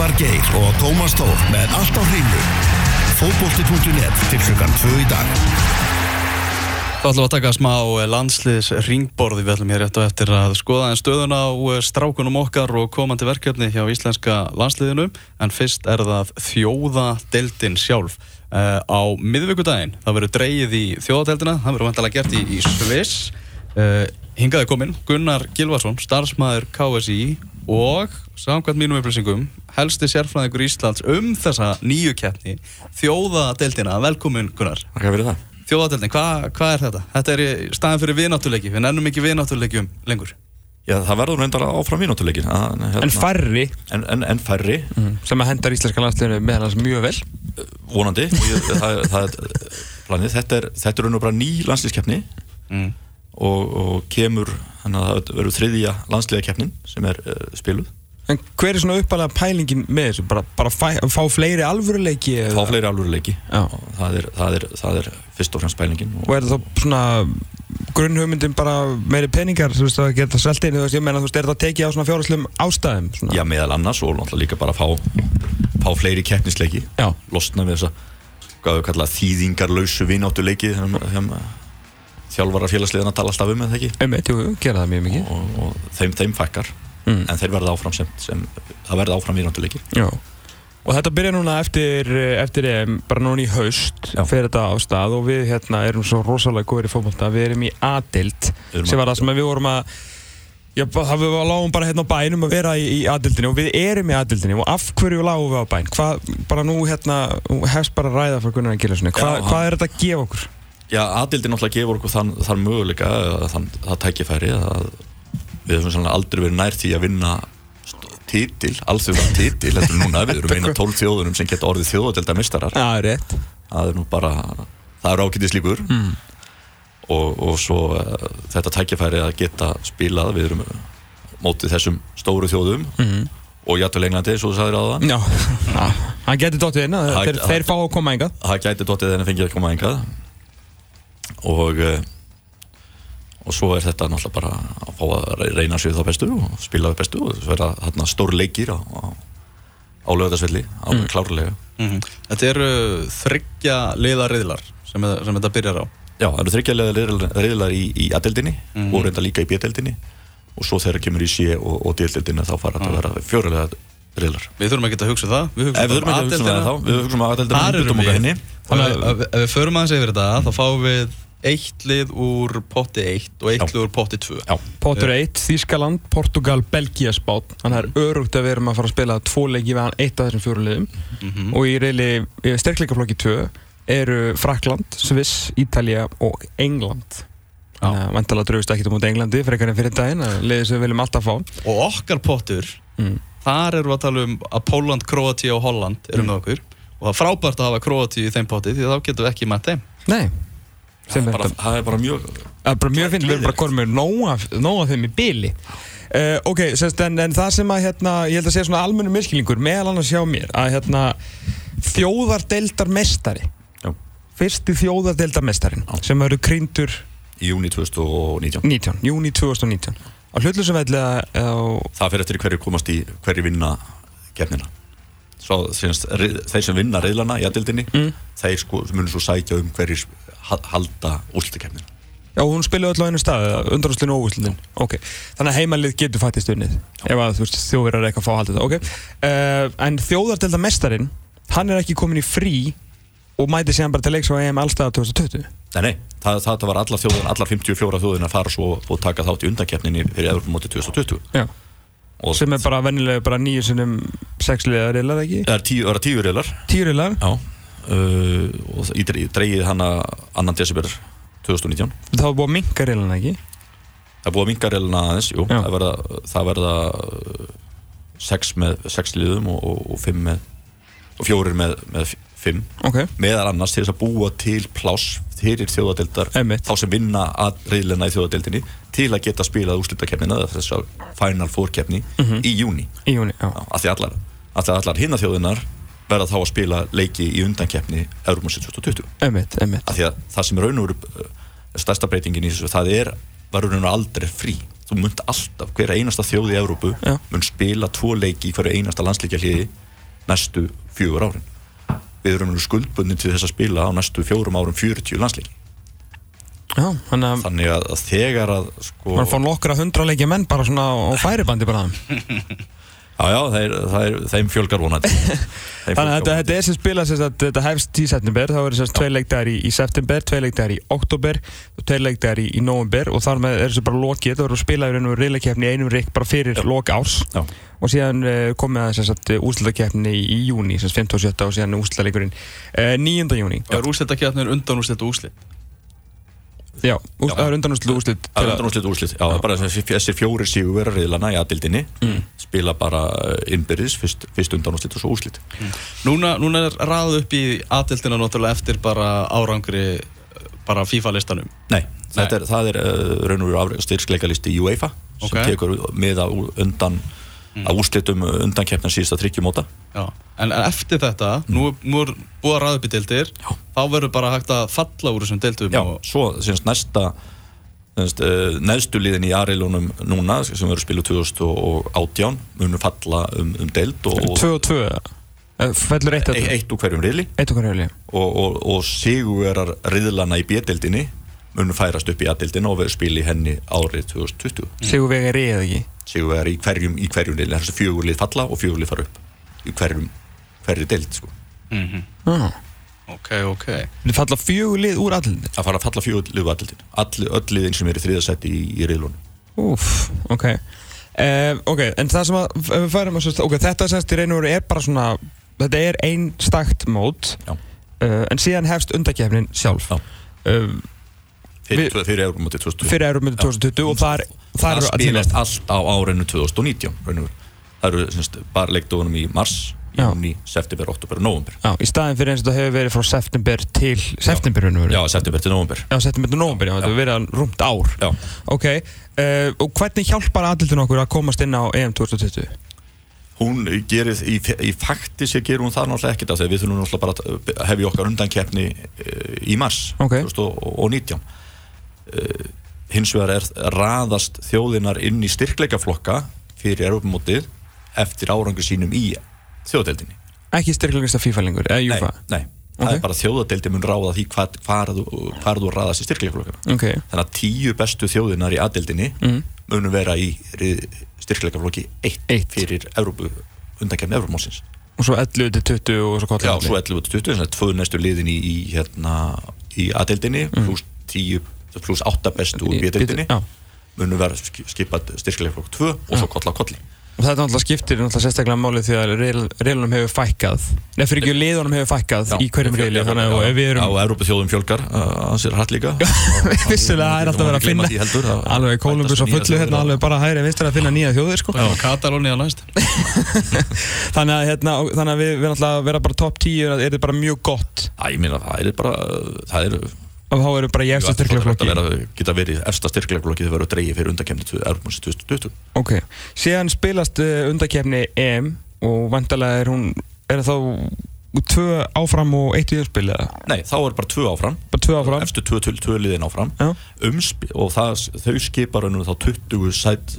Elvar Geir og Tómas Tór með allt á hreinu. Fótbolti.net til klukkan 2 í dag. Þá ætlum við að taka smá landsliðs ringborði við ætlum hér rétt og eftir að skoða en stöðun á strákunum okkar og komandi verkefni hjá íslenska landsliðinu. En fyrst er það þjóðadeldin sjálf. Uh, á miðvíkudaginn það verður dreyið í þjóðadeldina það verður vantilega gert í, í Sviss. Uh, hingaði komin Gunnar Gilvarsson starfsmæður KSI og samkvæmt mínum upplýsingum helsti sérfræðingur Íslands um þessa nýju keppni þjóðadeldina, velkomin Gunnar Takk fyrir það Þjóðadeldin, hvað hva er þetta? Þetta er staðin fyrir viðnáttuleiki, við nennum ekki viðnáttuleikjum lengur. Já, það verður reyndar áfram viðnáttuleikin. Hérna. En færri? En, en, en færri. Mm. Sem að hendar íslenska landsleginu meðan þess mjög vel? Vonandi. það, það, planið, þetta er, þetta er raun og bara ný landslíkskeppni mm. Og, og kemur, þannig að það verður þriðja landsliðakeppnin sem er uh, spiluð. En hver er svona uppalega pælingin með þessu? Bara, bara fæ, fá fleiri alvöruleiki? Fá fleiri alvöruleiki, það er, það, er, það er fyrst og fremst pælingin. Og, og er það þá svona grunnhugmyndin bara meiri peningar, þú veist, að geta selt inn, þú veist, ég menna, þú veist, er það tekið á svona fjárháslegum ástæðum? Svona? Já, meðal annars og náttúrulega líka bara fá, fá fleiri keppnisleiki, losna við þessa, hvað við kalla þýðingarlausu vináttuleiki, þjálfara félagsliðan að tala stafum með það ekki? Einmitt, jú, gera það mjög mikið. Og, og þeim, þeim fækkar mm. en þeir verða áfram sem, sem það verða áfram viðnáttuleikir og þetta byrja núna eftir, eftir bara núna í haust Já. fyrir þetta á stað og við hérna erum svo rosalega góðir í fólkvölda, við erum í Adild sem var það sem við vorum að Já, það við lágum bara hérna á bænum að vera í, í aðildinni og við erum í aðildinni og af hverju lágum við á bæn? Hvað, bara nú hérna, hefst bara ræða fyrir Gunnar Giljarssoni, Hva, hvað er þetta að gefa okkur? Já, aðildin náttúrulega gefur okkur þann, þann möguleika, þann, það tækifæri að við hefum svona aldrei verið nær því að vinna títil, alþjóðan títil þetta er núna, við erum eina tólf þjóðunum sem geta orðið þjóðadelda mistarar Já, rétt. Það er nú bara, það er ákveðið slíkur mm. og, og svo uh, þetta tækjafæri að geta spilað, við erum mótið þessum stóru þjóðum. Mm. og jættul Englandi, svo þú sagðir á það Já, það getur dóttið einna, þeir, þeir fá að koma engað Það getur dóttið einna fengið að koma engað og uh, og svo er þetta náttúrulega bara að fá að reyna sér þá bestu og spila við bestu og það verða þarna stór leikir á, á, á lögðarsvelli, alveg mm. klárlega. Mm -hmm. Þetta eru þryggja liðariðlar sem, sem þetta byrjar á. Já, það eru þryggja liðariðlar í, í aðdeldinni mm -hmm. og reynda líka í bjödeldinni og svo þegar það kemur í sé og, og djödeldinni þá fara þetta að vera fjórilega riðlar. Við þurfum ekki að hugsa það. Við hugsaum að aðdeldina Við hugsaum að aðdeldina Þannig að ef við förum aðeins yfir þetta þá fáum við eitt lið úr potti 1 og eitt Já. lið úr potti 2 Pottur 1, Þískaland, Portugal, Belgia spát þannig að það er örugt að við erum að fara að spila tvo leiki við hann eitt af þessum fjóru liðum. Mm -hmm. og í reyli sterkleikaflokki 2 eru Frakland, Sviss, Ítalja og England. Þannig að vantalega draugist ekki um út Englandi fyrir einhvern fyrir daginn að liðið sem við viljum alltaf fá. Og okkar pottur mm. þar eru við að tala um að Póland, Kroati og Holland eru mm. með okkur. Og það er frábært að hafa Kroati í þeim potti því þá getum við ekki mætt þeim. Nei það er bara mjög það er bara mjög fint, við erum bara konum með nóga þeim í byli uh, ok, semst, en, en það sem að hérna, ég held að segja svona almennu miskilingur meðal annars hjá mér að hérna, þjóðardeldar mestari Já. fyrsti þjóðardeldar mestarin sem eru kryndur í júni 2019 19, júni 2019 á hlutlusum velli að það fyrir eftir hverju komast í hverju vinna gefnina Svo, þeir sem vinna reyðlana í aðildinni mm. þeir sko, munir svo sætja um hverjir halda úrslutakefnin Já, hún spilaði alltaf einu stað, undanúslinu og úrslutin ok, þannig að heimalið getur fættist unnið ef að þú veist, þjóðverðar er eitthvað að fá að halda þetta. Ok, uh, en þjóðardelda mestarinn hann er ekki komin í frí og mæti séðan bara til leiks á EM allstaða 2020 Nei, nei, það, það var allar þjóðun allar 54 þjóðun að fara svo og taka þátt í undankefninni fyrir eður móti 2020 Já, og sem er bara vennilega bara nýju sinum sexliða reylar, ekki? Það er tíu reylar Tíu reylar? Já uh, og ég dreigið hana annan desember 2019 Það var búið að minka reilina ekki? Það búið að minka reilina aðeins, jú. Það verða, það verða uh, sex með sex liðum og, og, og fimm með og fjórir með, með fimm. Okay. meðal annars til þess að búa til pláss fyrir þjóðadeildar þá sem vinna að reilina í þjóðadeildinni til að geta spilað úrslutakefnina þess að final four kefni mm -hmm. í júni í já Af því allar, allar hinna þjóðinar verða þá að spila leiki í undankeppni Európa 2020 emitt, emitt. af því að það sem raun og veru uh, stærsta breytingin í þessu, það er var raun og aldrei frí. Þú munt alltaf, hverja einasta þjóð í Európu mun spila tvo leiki í hverju einasta landsleikja hliði næstu fjögur árin. Við erum skuldbundin til þess að spila á næstu fjórum árum 40 landsleiki. Já, að þannig að, þegar að sko, mann fá nokkra hundraleiki menn bara svona á færibandi bara já, já, þeir, þeir, þeim fjölgar vonandi Þeim Þannig að þetta, þetta er sem spila sem sagt, þetta hefst í september, þá eru sem sagt tvei leikdagar í, í september, tvei leikdagar í oktober tvei leikdagar í, í november og þar með er þessu bara lokið, þetta verður að spila í raun og reyðleikefni í einum reik bara fyrir lok árs Já. og síðan uh, komið að sem sagt úslutakefni í, í júni, sem sagt 15 og 17 og síðan úsluleikurinn uh, 9. júni. Og er úrslitakjarnir undan úrslit og úrslit? Já, það er undanúslu úslit. Það er undanúslit úrslit, já, það er bara þessi þessir fjórir sígu vera reyðlana í aðdildinni Mm. spila bara innbyrðis, fyrst, fyrst undanúslit og svo úrslit Núna, núna er ræð upp í aðdildina náttúrulega eftir bara árangri eh, bara FIFA-listanum. Nei, þetta er, það er uh, raun og veru styrkleikalisti í UEFA sem Ok. tekur með að undan að úrslitum undan keppna síðasta tryggjumóta Já. En, en eftir þetta, nú, nú er búið að ræða upp í deildir, Já. þá verður bara hægt að falla úr þessum deildum Já, og svo semst næsta semst, uh, neðstu liðin í Arilónum núna sem verður spilu 2018 munum falla um, um deild og, og 2 og 2, fellur eitt e- að eitt úr hverjum riðli Eitt og og, og, og siguverar riðlana í B-deildinni munum færast upp í A-deildina og verður spili henni árið 2020 Sigur vega reyð ekki. siguverar í hverjum, í hverjum riðli þessu fjögur lið falla og fjögur lið fara upp í hverjum, hverju deild sko. Ah. Ok, ok. Þið falla fjögur lið úr aðlunni. að fara að falla fjögur lið úr A-deildin All, öll liðin sem er í þriðasætti í, í riðlunum Úf, ok. Uh, ok, en það sem að, við færum að, sérst- ok, þetta semst í raun og veru er bara svona, þetta er einn stakt mót, Já. uh, en síðan hefst undakefnin sjálf. Já. Uh, fyrir, Európa-mótið 2020 fyrir Euromyndu 2020 og þar, þar það spilast allt á árinu 2019 raun og veru. það eru semst, bara leikdóðunum í mars, Já. júni, september, oktober og november Já, í staðin fyrir eins og þetta hefur verið frá september til september já, september til november Já, september til november, já, þetta hefur verið rúmt ár. já. Ok, uh, og hvernig hjálpar aðlutinu okkur að komast inn á EM 2020? hún gerir, í, í fakti sér gerir hún það náttúrulega ekkert af því við þurfum náttúrulega bara að hefja okkar undankeppni uh, í mars Ok. 2019 uh, hins vegar er raðast þjóðinar inn í styrkleikaflokka fyrir Európa-mótið eftir árangur sínum í þjóðadeildinni Ekki styrklegasta FIFA lengur, eða Nei, nei, það Ok. er bara þjóðadeildi mun ráða því hvað, hvað, þú, hvað þú raðast í styrkleikaflokkana Ok, þannig að tíu bestu þjóðinar í aðdeildinni mm. munum vera í styrkleikaflokki 1 Eitt. fyrir undankefni Európa-mótsins og svo 11 til 20 og svo Já, kollar svo 11 til 20, þannig að tvö næstu liðin í, í, hérna, í aðdeildinni pluss 10, pluss 8 bestu úr B-deildinni. Já, munum vera sk- skipað styrkleikaflokk 2 og svo kolla á kolli. Og þetta náttúrulega skiptir náttúrulega sérstaklega máli því að reilunum hefur fækkað. Nei, fyrir ekki liðunum hefur fækkað Já, í hverjum reili þannig að ef við Já, erum Európa þjóðum fjölgar, hans er hrætt líka. Vissulega, það er alltaf verið að finna heldur, að- Alveg Kolumbus á fullu hérna á- alveg bara hægri vinstur að finna nýja þjóðir sko. Já, Katalóni á næst. Þannig að, hérna, og- þannig að við, við náttúrulega vera bara top 10 er þetta bara mjög gott? Æ, ég meina, það er bara það er og þá erum bara í eftir styrklegaflokki vera, geta verið efsta styrkleikaflokki þegar verður dreigið fyrir undakemni Európa 2020 Ok, síðan spilast uh, undakefni EM og vantarlega er hún er þá tvö áfram og eitt viðspil eða? Nei, þá er bara tvö áfram. Bara tvö áfram? Efstu tvö, tvö, tvö liðin áfram. Já. Umspi, og það, þau skipar þá 20 sæt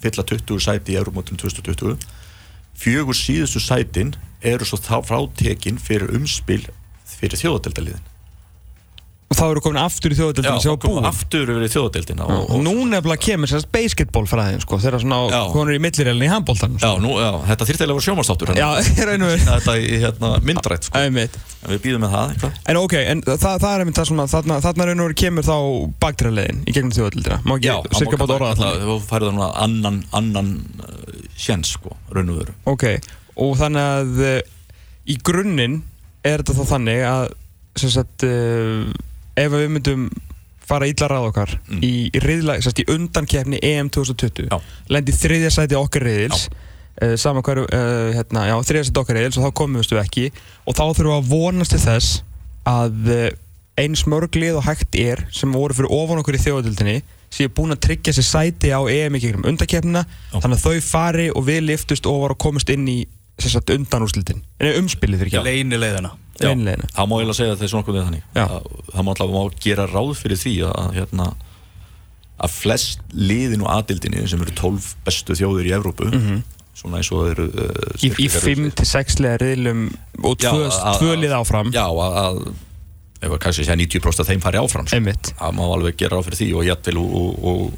fylla 20 sæti í Euromótinu 2020 fjögur síðustu sætin eru svo þá frátekin fyrir umspil fyrir þjóðadeldaliðin og þá eru komin aftur í Já, þjóðadeldina sem var búin. aftur yfir í þjóðadeldina og, og nú nefnilega kemur sérst basketballfræðin sko, þeirra svona Já. konur í millireilin í handbóltan Já, nú, já, þetta þýrti eiginlega að vera sjómanstáttur já, í raun og veru. Þetta í hérna, myndrætt sko. En við býðum með það eitthvað. En ok, en það, það er einmitt það svona þarna, þarna raun og veru kemur þá baktræðilegin í gegnum þjóðadeldina má ekki cirka bátt orða það? uh, sjens sko, grunninn er þetta að sem ef við myndum fara illa ráð okkar Mm. í, í, sem undankefni EM 2020 Já. lendi þriðja sæti okkar riðils uh, saman hverju, uh, hérna, já, þriðja sæti okkar riðils og þá komumst við ekki og þá þurfum við að vonast til þess að uh, eins mörg lið og hægt er sem voru fyrir ofan okkur í þjóðadildinni séu búin að tryggja sér sæti á EM í gegnum undakefnina Já. þannig að þau fari og við liftust og komist inn í sem sagt, undanúrslitin en umspilið fyrir ekki Leini leiðina. Já, Einleiðina. það má eiginlega segja að það er svona okkur þannig Já. að, það má alltaf má gera ráð fyrir því að, að, hérna, að flest liðin og aðildinni sem eru 12 bestu þjóðir í Evrópu Mhm. svona eins og þeir eru uh, Í, í 5-6 liða riðlum og Já, tvö, að- tvö lið áfram Já, að, að ef að kannski segja 90% af þeim fari áfram sko. Það má alveg gera á fyrir því og jættvel og, og, og,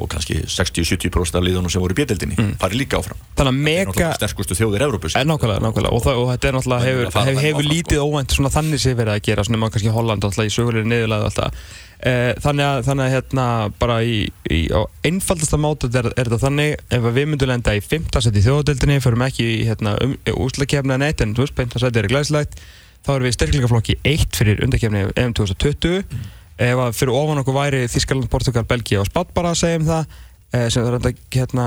og kannski 60-70% af liðunum sem voru í bjöldinni mm. fari líka áfram Þannig að mega sterkustu þjóðir En nákvæmlega, nákvæmlega og, það, og þetta er náttúrulega hefur, hefur, hefur áfram, lítið óvænt svona þannig sé verið að gera svona maður kannski Holland alltaf í sögulegri niðurlega alltaf eh, þannig að, þannig að hérna bara í, í á einfaldasta mátu er, er þetta þannig ef við myndum lenda í 5. seti í þjóðadeildinni förum ekki í hérna, um, úslakefna neitt en þú veist, 5. seti er glæslegt þá erum við styrkleikaflokki 1 fyrir undakefni EM 2020 ef að fyrir ofan okkur væri Þískaland, Portugal, Belgia og Spatt bara að segja um það eh, sem það er enda hérna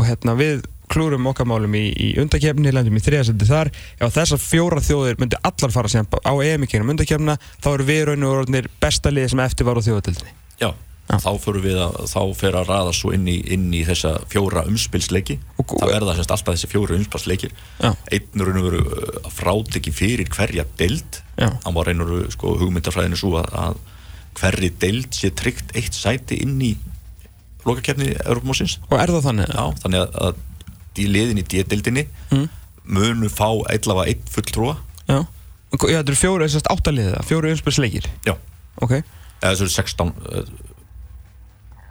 hérna við klúrum okkar málum í, í undakefni, lendum í þriðasendi þar. Ef þessar fjóra þjóðir myndi allar fara síðan á EM-kynum undakefna þá eru við raun og orðinir besta liði sem eftir var á þjóðatildinni Já, Já. þá fyrir við að þá fer að raða svo inn í, inn í þessa fjóra umspilsleiki. Þá er það semst alltaf þessi fjóra umspilsleikir. Já. einn raun og veru uh, fráteki fyrir hverja deild. Hann var reynur sko, hugmyndafræðinu svo að, að hverri deild sé tryggt eitt sæti inn í lokakefni Europamósins og er það þannig? Já, þannig að, að í liðin í D-deildinni Mm. munu fá allavega einn fulltrúa. Já, Já þetta eru fjóru, þessast áttaliða, fjóru umspilsleikir. Já, Ok, eða þessu eru 16 uh,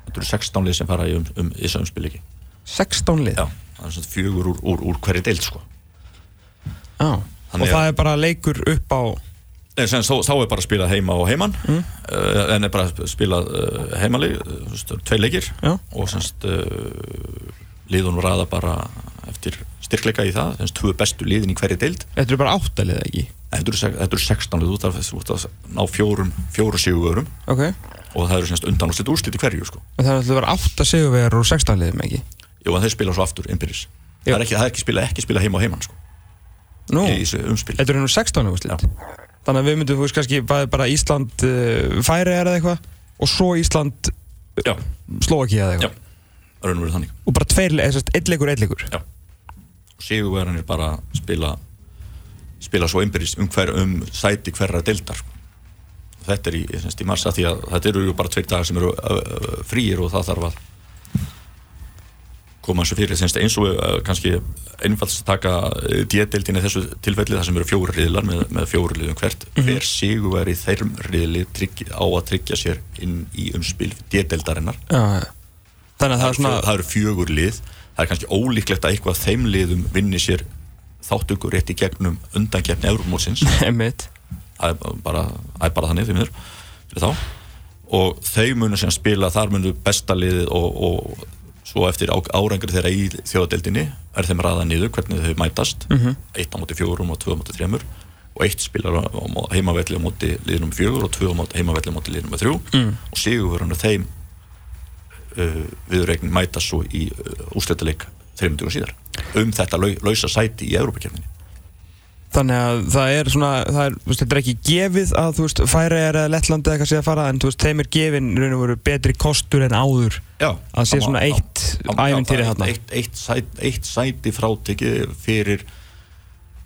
þetta eru 16 lið sem fara í um, um, þessu umspilleiki 16 lið Já, það er svona fjögur úr, úr, úr hverju deild sko. Já. Og það að- er bara leikur upp á Nei, sem, þá, þá er bara að spila heima og heiman Mm. uh, en er bara að spila uh, heimali, uh, tvei leikir Já. og semst uh, liðunum raða bara eftir styrkleika í það, semst tvö bestu liðin í hverju deild. Þetta eru bara áttalið ekki? Þetta eru, sex- þetta eru 16 lið út af þessu út af að ná fjórum, fjóru sigurum Ok, og það eru semst undan og sitt úrslit í hverju sko. og það er alltaf að vera átta sigurvegar úr 16 liðum ekki? Jú, en þeir spila svo aftur innbyrðis Já. það er ekki, það er ekki spila, ekki spila heima og heiman sko, Nú, þetta eru nú 16 úrslit. Þannig að við myndum, þú veist kannski bara, bara Ísland uh, færi eða eitthvað og svo Ísland Já, Slovaki eða já, eitthvað raun og verið þannig. Og bara tveir, eða sérst, einn leikur, einn leikur Já. og sigurverðan er bara spila spila svo innbyrðis um, hver, um sæti hverra deildar sko. þetta er í, í massa því að þetta eru bara tveir dagar sem eru uh, fríir og það þarf að koma þessu fyrir semst, eins og uh, kannski einfaldst að taka D-deildin í þessu tilfelli þar sem eru fjóri riðlar með, með fjóri riðum hvert Mhm. hver sigurverði þeirrum riðli trygg, á að tryggja sér inn í umspil D-deildarinnar Já, já. Þannig að það er svona það fjögur lið það er kannski ólíklegt að eitthvað þeim liðum vinni sér þáttökur rétt í gegnum undankefni Eurómótsins Einmitt. Það er bara, bara þannig þá. Og þau munu sem spila, þar munu besta liðið og, og svo eftir árangri þeirra í þjóðadeildinni er þeim raða niður hvernig þau mætast. Mhm. eitt á móti fjórum og tvö á móti þremur. Og eitt spilar heimavelli á móti liðnum fjögur og tvö á móti heimavelli á móti liðnum þrjú. Mm. og sigurverðan þeim uh, viðregn mæta svo í uh, úsleitaleik þreymundugum síðar um þetta lau, lausa sæti í Európa-kefninni Þannig að það er svona, það er, veist, þetta er ekki gefið að, þú veist, færi er eða Lettlandi eða eitthvað sé að fara, en þú veist, þeim er gefin raun og veru betri kostur en áður Já, að sé það svona eitt ævintýri það þarna. eitt, eitt, sæt, eitt sæti frátekið fyrir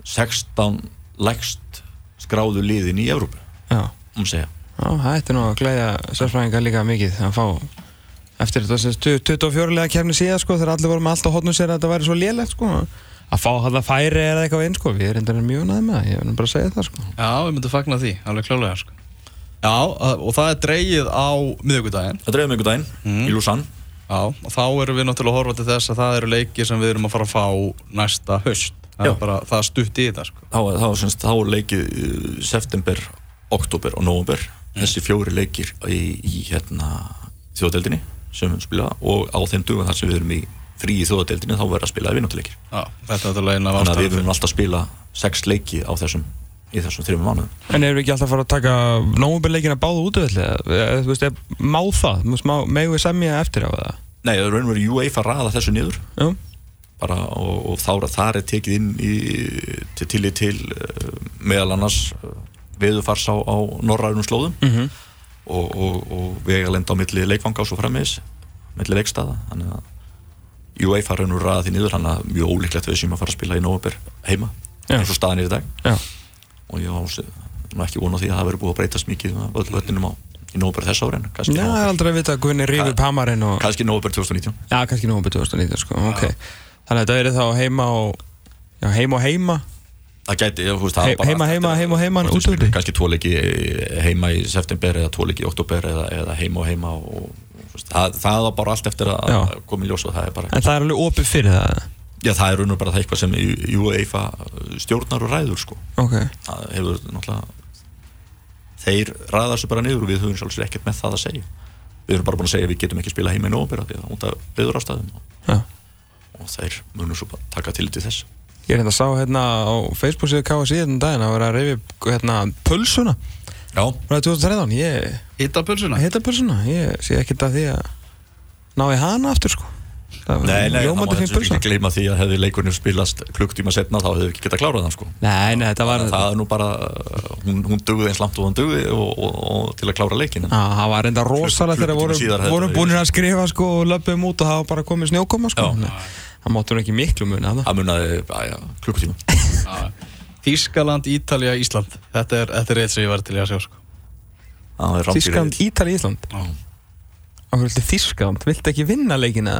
16 lægst skráðu liðin í Európu Já, um segja. Já, þetta er nú að glæðja sérfræðingar líka mikið að fá eftir þetta sem 24 lega kemni síðan sko þegar allir voru með allt á hotnum sér að þetta væri svo lélegt sko að fá þetta færi eða eitthvað inn sko við erum reyndar mjög næði með það, ég verður bara að segja það sko Já, við myndum fagna því, alveg klálega sko. Já, að- og það er dreigið á miðugudaginn Það dreifum ykkur daginn Mm. í Lausanne Já, og þá erum við náttúrulega að horfa til þess að það eru leiki sem við erum að fara að fá næsta haust Það Já. er bara, það er stutt í þetta sko. þá, þá, semst, þá er leikið uh, september, oktober og november þessi fjóri leikir í, í hérna, þjóðadeldinni sem við spila og á þeim dugum þar sem við erum í frí í þjóðadeldinni þá verður að spila er af þannig að við verðum alltaf að spila sex leiki á þessum í þessum þreymum mánuðum. En erum við ekki alltaf að fara að taka nógumberleikina báða útvöldi þú veist, má það, megum við semja eftir á það? Nei, það er raun og verið UEFA að raða þessu niður. Já, bara, og, og þá þar er tekið inn í, til tillit til uh, meðal annars uh, veðufars á, á norrænum slóðum. Mhm. Og, og, og vegalenda á milli leikvanga og svo frammeðis milli leikstaða. Þannig að UEFA raun og raða því niður þannig að mjög ólíklegt við sem að fara að spila í november heima Já. eins og staðan er í dag. Já, og ég nú ekki vona því að það verður búið að breytast mikið öll völdinum á í nógubur þess ára en kannski Já, aldrei að vita að Gunni rífi upp hamarinn og kannski nógubur 2019 Já, kannski nógumbi 2019 sko, ok. Þannig að þetta verið þá heima og heima og heima það gæti, þú veist, það He- bara- heima, heima, er- heima heima, þú veist, úti, úti. kannski tvo leiki heima í september eða tvo leiki í oktober eða, eða heima og heima og, veist, það, það var bara allt eftir að Já. koma í ljós og það er bara En það er alveg opið fyrir það já, það er raun og bara það eitthvað sem UEFA stjórnar og ræður sko. Ok. Það hefur náttúrulega þeir ræða þessu bara niður og við höfum sjálfsög ekkert með það að segja. Við erum bara búin að segja að við getum ekki spila heima í nógumbyr Ég er hérna að sá hérna á Facebook síðu KSI hérna um daginn að vera að reyfi hérna pulsuna. Já, frá 2013 Ég Hitta pulsuna heita pulsuna Ég sé ekkert að því að ná í hana aftur sko. Það nei, nei, það má þessu ekki gleyma því að hefði leikurinn spilast klukktíma setna þá hefði við ekki getað klárað það sko. Nei, nei, þetta var það er nú bara, hún, hún dugði eins langt og hún dugði og, og, og til að klára leikin Já, það var reynda rosalega þegar vorum, síðar hefði vorum það búin að skrifa sko og löpum út og það var bara komið snjókoma sko Það máttu nú ekki miklu muni að það það munaði, klukkutíma. Þískaland, Ítalja, Ísland. Þetta er, þetta er eitt sem ég var til að sjá sko. Það er riðill. Ítali, Ísland? Viltu Þískland, viltu ekki vinna leikina?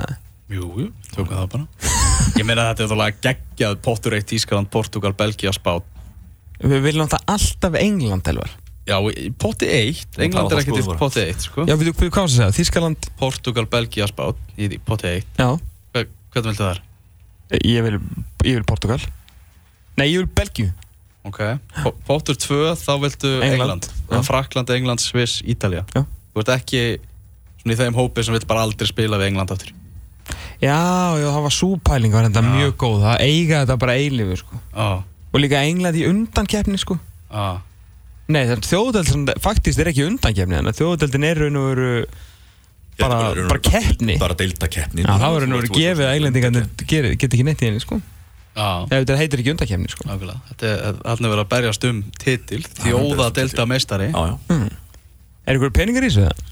Jú, jú, tökum það bara. Ég meina þetta er þálega geggjað Pottur eitt Þískaland, Portugal, Belgia, Spán. Við viljum það alltaf England, Elvar. Já, eitt. Það England var er ekkert í potti eitt sko. Já, við þú hvað varst að segja, Þískaland Portugal, Belgia, Spán. Í potti eitt. Já, Hva- Hvernig viltu það er? ég vil, ég vil Portugal. Nei, ég vil Belgíu. Ok, pottur tvö þá viltu England. England. Frakland, England, Sviss, Ítalja Já. Þú ert ekki svona í þeim hópi sem vil bara aldrei spila við England aftur. Já, já, það var súpæling var þetta mjög góð. Það eiga þetta bara eilífu, sko. Já, Og líka England í undankeppni, sko. Nei, það þjóðudeldin, faktist er ekki undankeppni Þannig að þjóðudeldin er raun og veru Bara, er bara veru keppni. bara deilda keppni Já, það veru gefið að englendingarnir geti get ekki neitt í henni, sko. Þetta heitir ekki undankeppni, sko. Nákvæmlega. Þetta er allir verið að berjast um titil Þjóða delta meistari já, já, Er ykkur peningar í þessu? Það?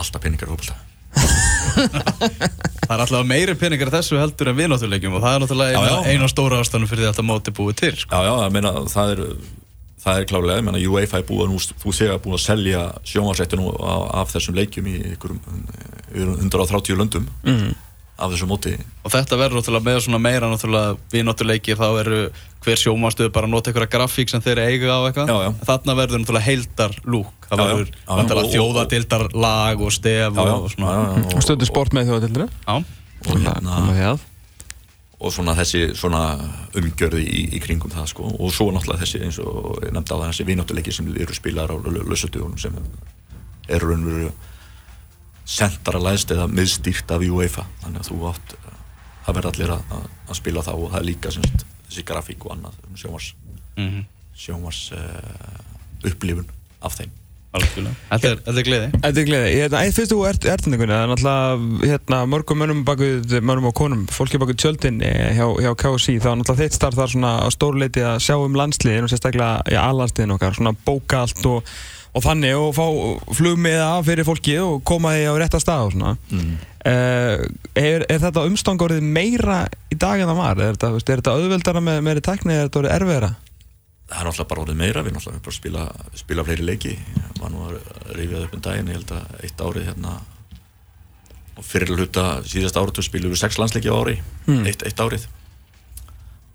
alltaf peningar í fótbolta. Það er alltaf meiri peningar í þessu heldur en viðnáttuleikjum og það er náttúrulega eina, stóra ástæðan fyrir því að þetta móti búið til sko. Já, já, ég meina, það er það er klálega, ég meina, UEFA er búið að nú, þú segja búið að selja sjónvarsættinu af, af þessum leikjum í ykkurum yfir 130 löndum Mm. af þessu móti. Og þetta verður náttúrulega með svona meira náttúrulega viðnáttuleikir þá eru hver sjómanstöð bara að nota einhverja grafík sem þeir eiga á eitthvað. Já, já. En þarna verður náttúrulega heildar lúk það verður náttúrulega Og- og- þjóðadildar lag og stef Já, já, og svona. Já, já, Og stundu sport með þjóðudeldina Já. og, hérna, að og svona þessi svona umgjörði í, í kringum það sko og svo náttúrulega þessi eins og ég nefndi á það þessi vináttuleiki sem eru spilaðar á lösutugunum sem eru raunveru sentralæst eða miðstýrt af UEFA þannig að þú átt það verður allir að, að, spila þá og það er líka semst, þessi grafík og annað um sjónvars Mhm. sjónvars uh, upplifun af þeim. Þetta er, er gleði Þetta er gleði, hérna, eitt fyrst þú ert ertendingunni, það er náttúrulega hérna, mörgum mönnum bakuð, mönnum og konum, fólki bakuð tjöldin eh, hjá, hjá KSI, þá er náttúrulega þitt starf þar svona á stórleiti að sjá um landsliðin og sérstaklega í allandsliðin okkar, svona bóka allt og, og þannig og fá flugmiða fyrir fólki og koma því á rétta stað og svona. mm. Uh, er, er þetta umstangorðið meira í dag en það var? Er þetta, er þetta auðveldara með meiri tækni eða er þetta orðið erfiðara? Það er náttúrulega bara orðið meira við náttúrulega bara spila, spila fleiri leiki var nú að rifja upp um daginn ég held að eitt árið hérna og fyrir hluta síðast árið spilum við sex landsleiki á ári Hmm. eitt, eitt árið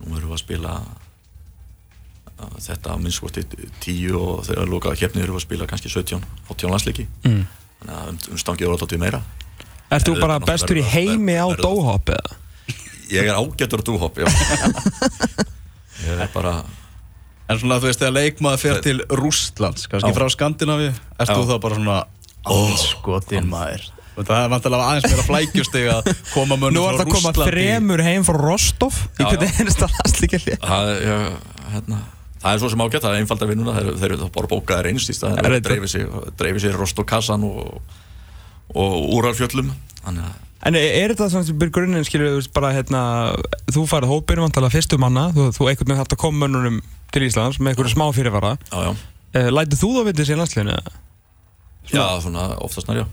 nú erum við að spila uh, þetta að minnskvorti tíu og þegar lokaða keppni erum við að spila kannski 17, 18 landsleiki Mm. þannig að um, umstangið voru alltaf meira Ert þú bara bestur í heimi á dóhopp eða? ég er ágættur að dúhopp já ég er bara En svona þú veist þegar leikmaður fer til Rústlands kannski frá Skandinavíu Ert Já. þú þá bara svona Anskotin maður. Það er vantilega aðeins meira flækjusteg að koma mönnum Nú er frá það að koma þremur heim frá Rostov. Í hvernig einasta landslíkjalli það, hérna, er svo sem ágætt, það er einfalda vinnuna þeir, þeir eru þá bara bókaðir einst í stað Er þeir dreifir sig, dreifir sig rost og kassan og, og úrarfjöllum þannig að En er, er þetta svona sem byrjur grunninn, skilur þú bara hérna, þú farið hópinu vantala fyrstu manna, þú, þú einhvern veginn hægt að koma mönnunum til Íslands með einhverju smá fyrirvara. já, já, Uh, Lætið þú þá vitið sér landsliðinu? já, svona oftast nær já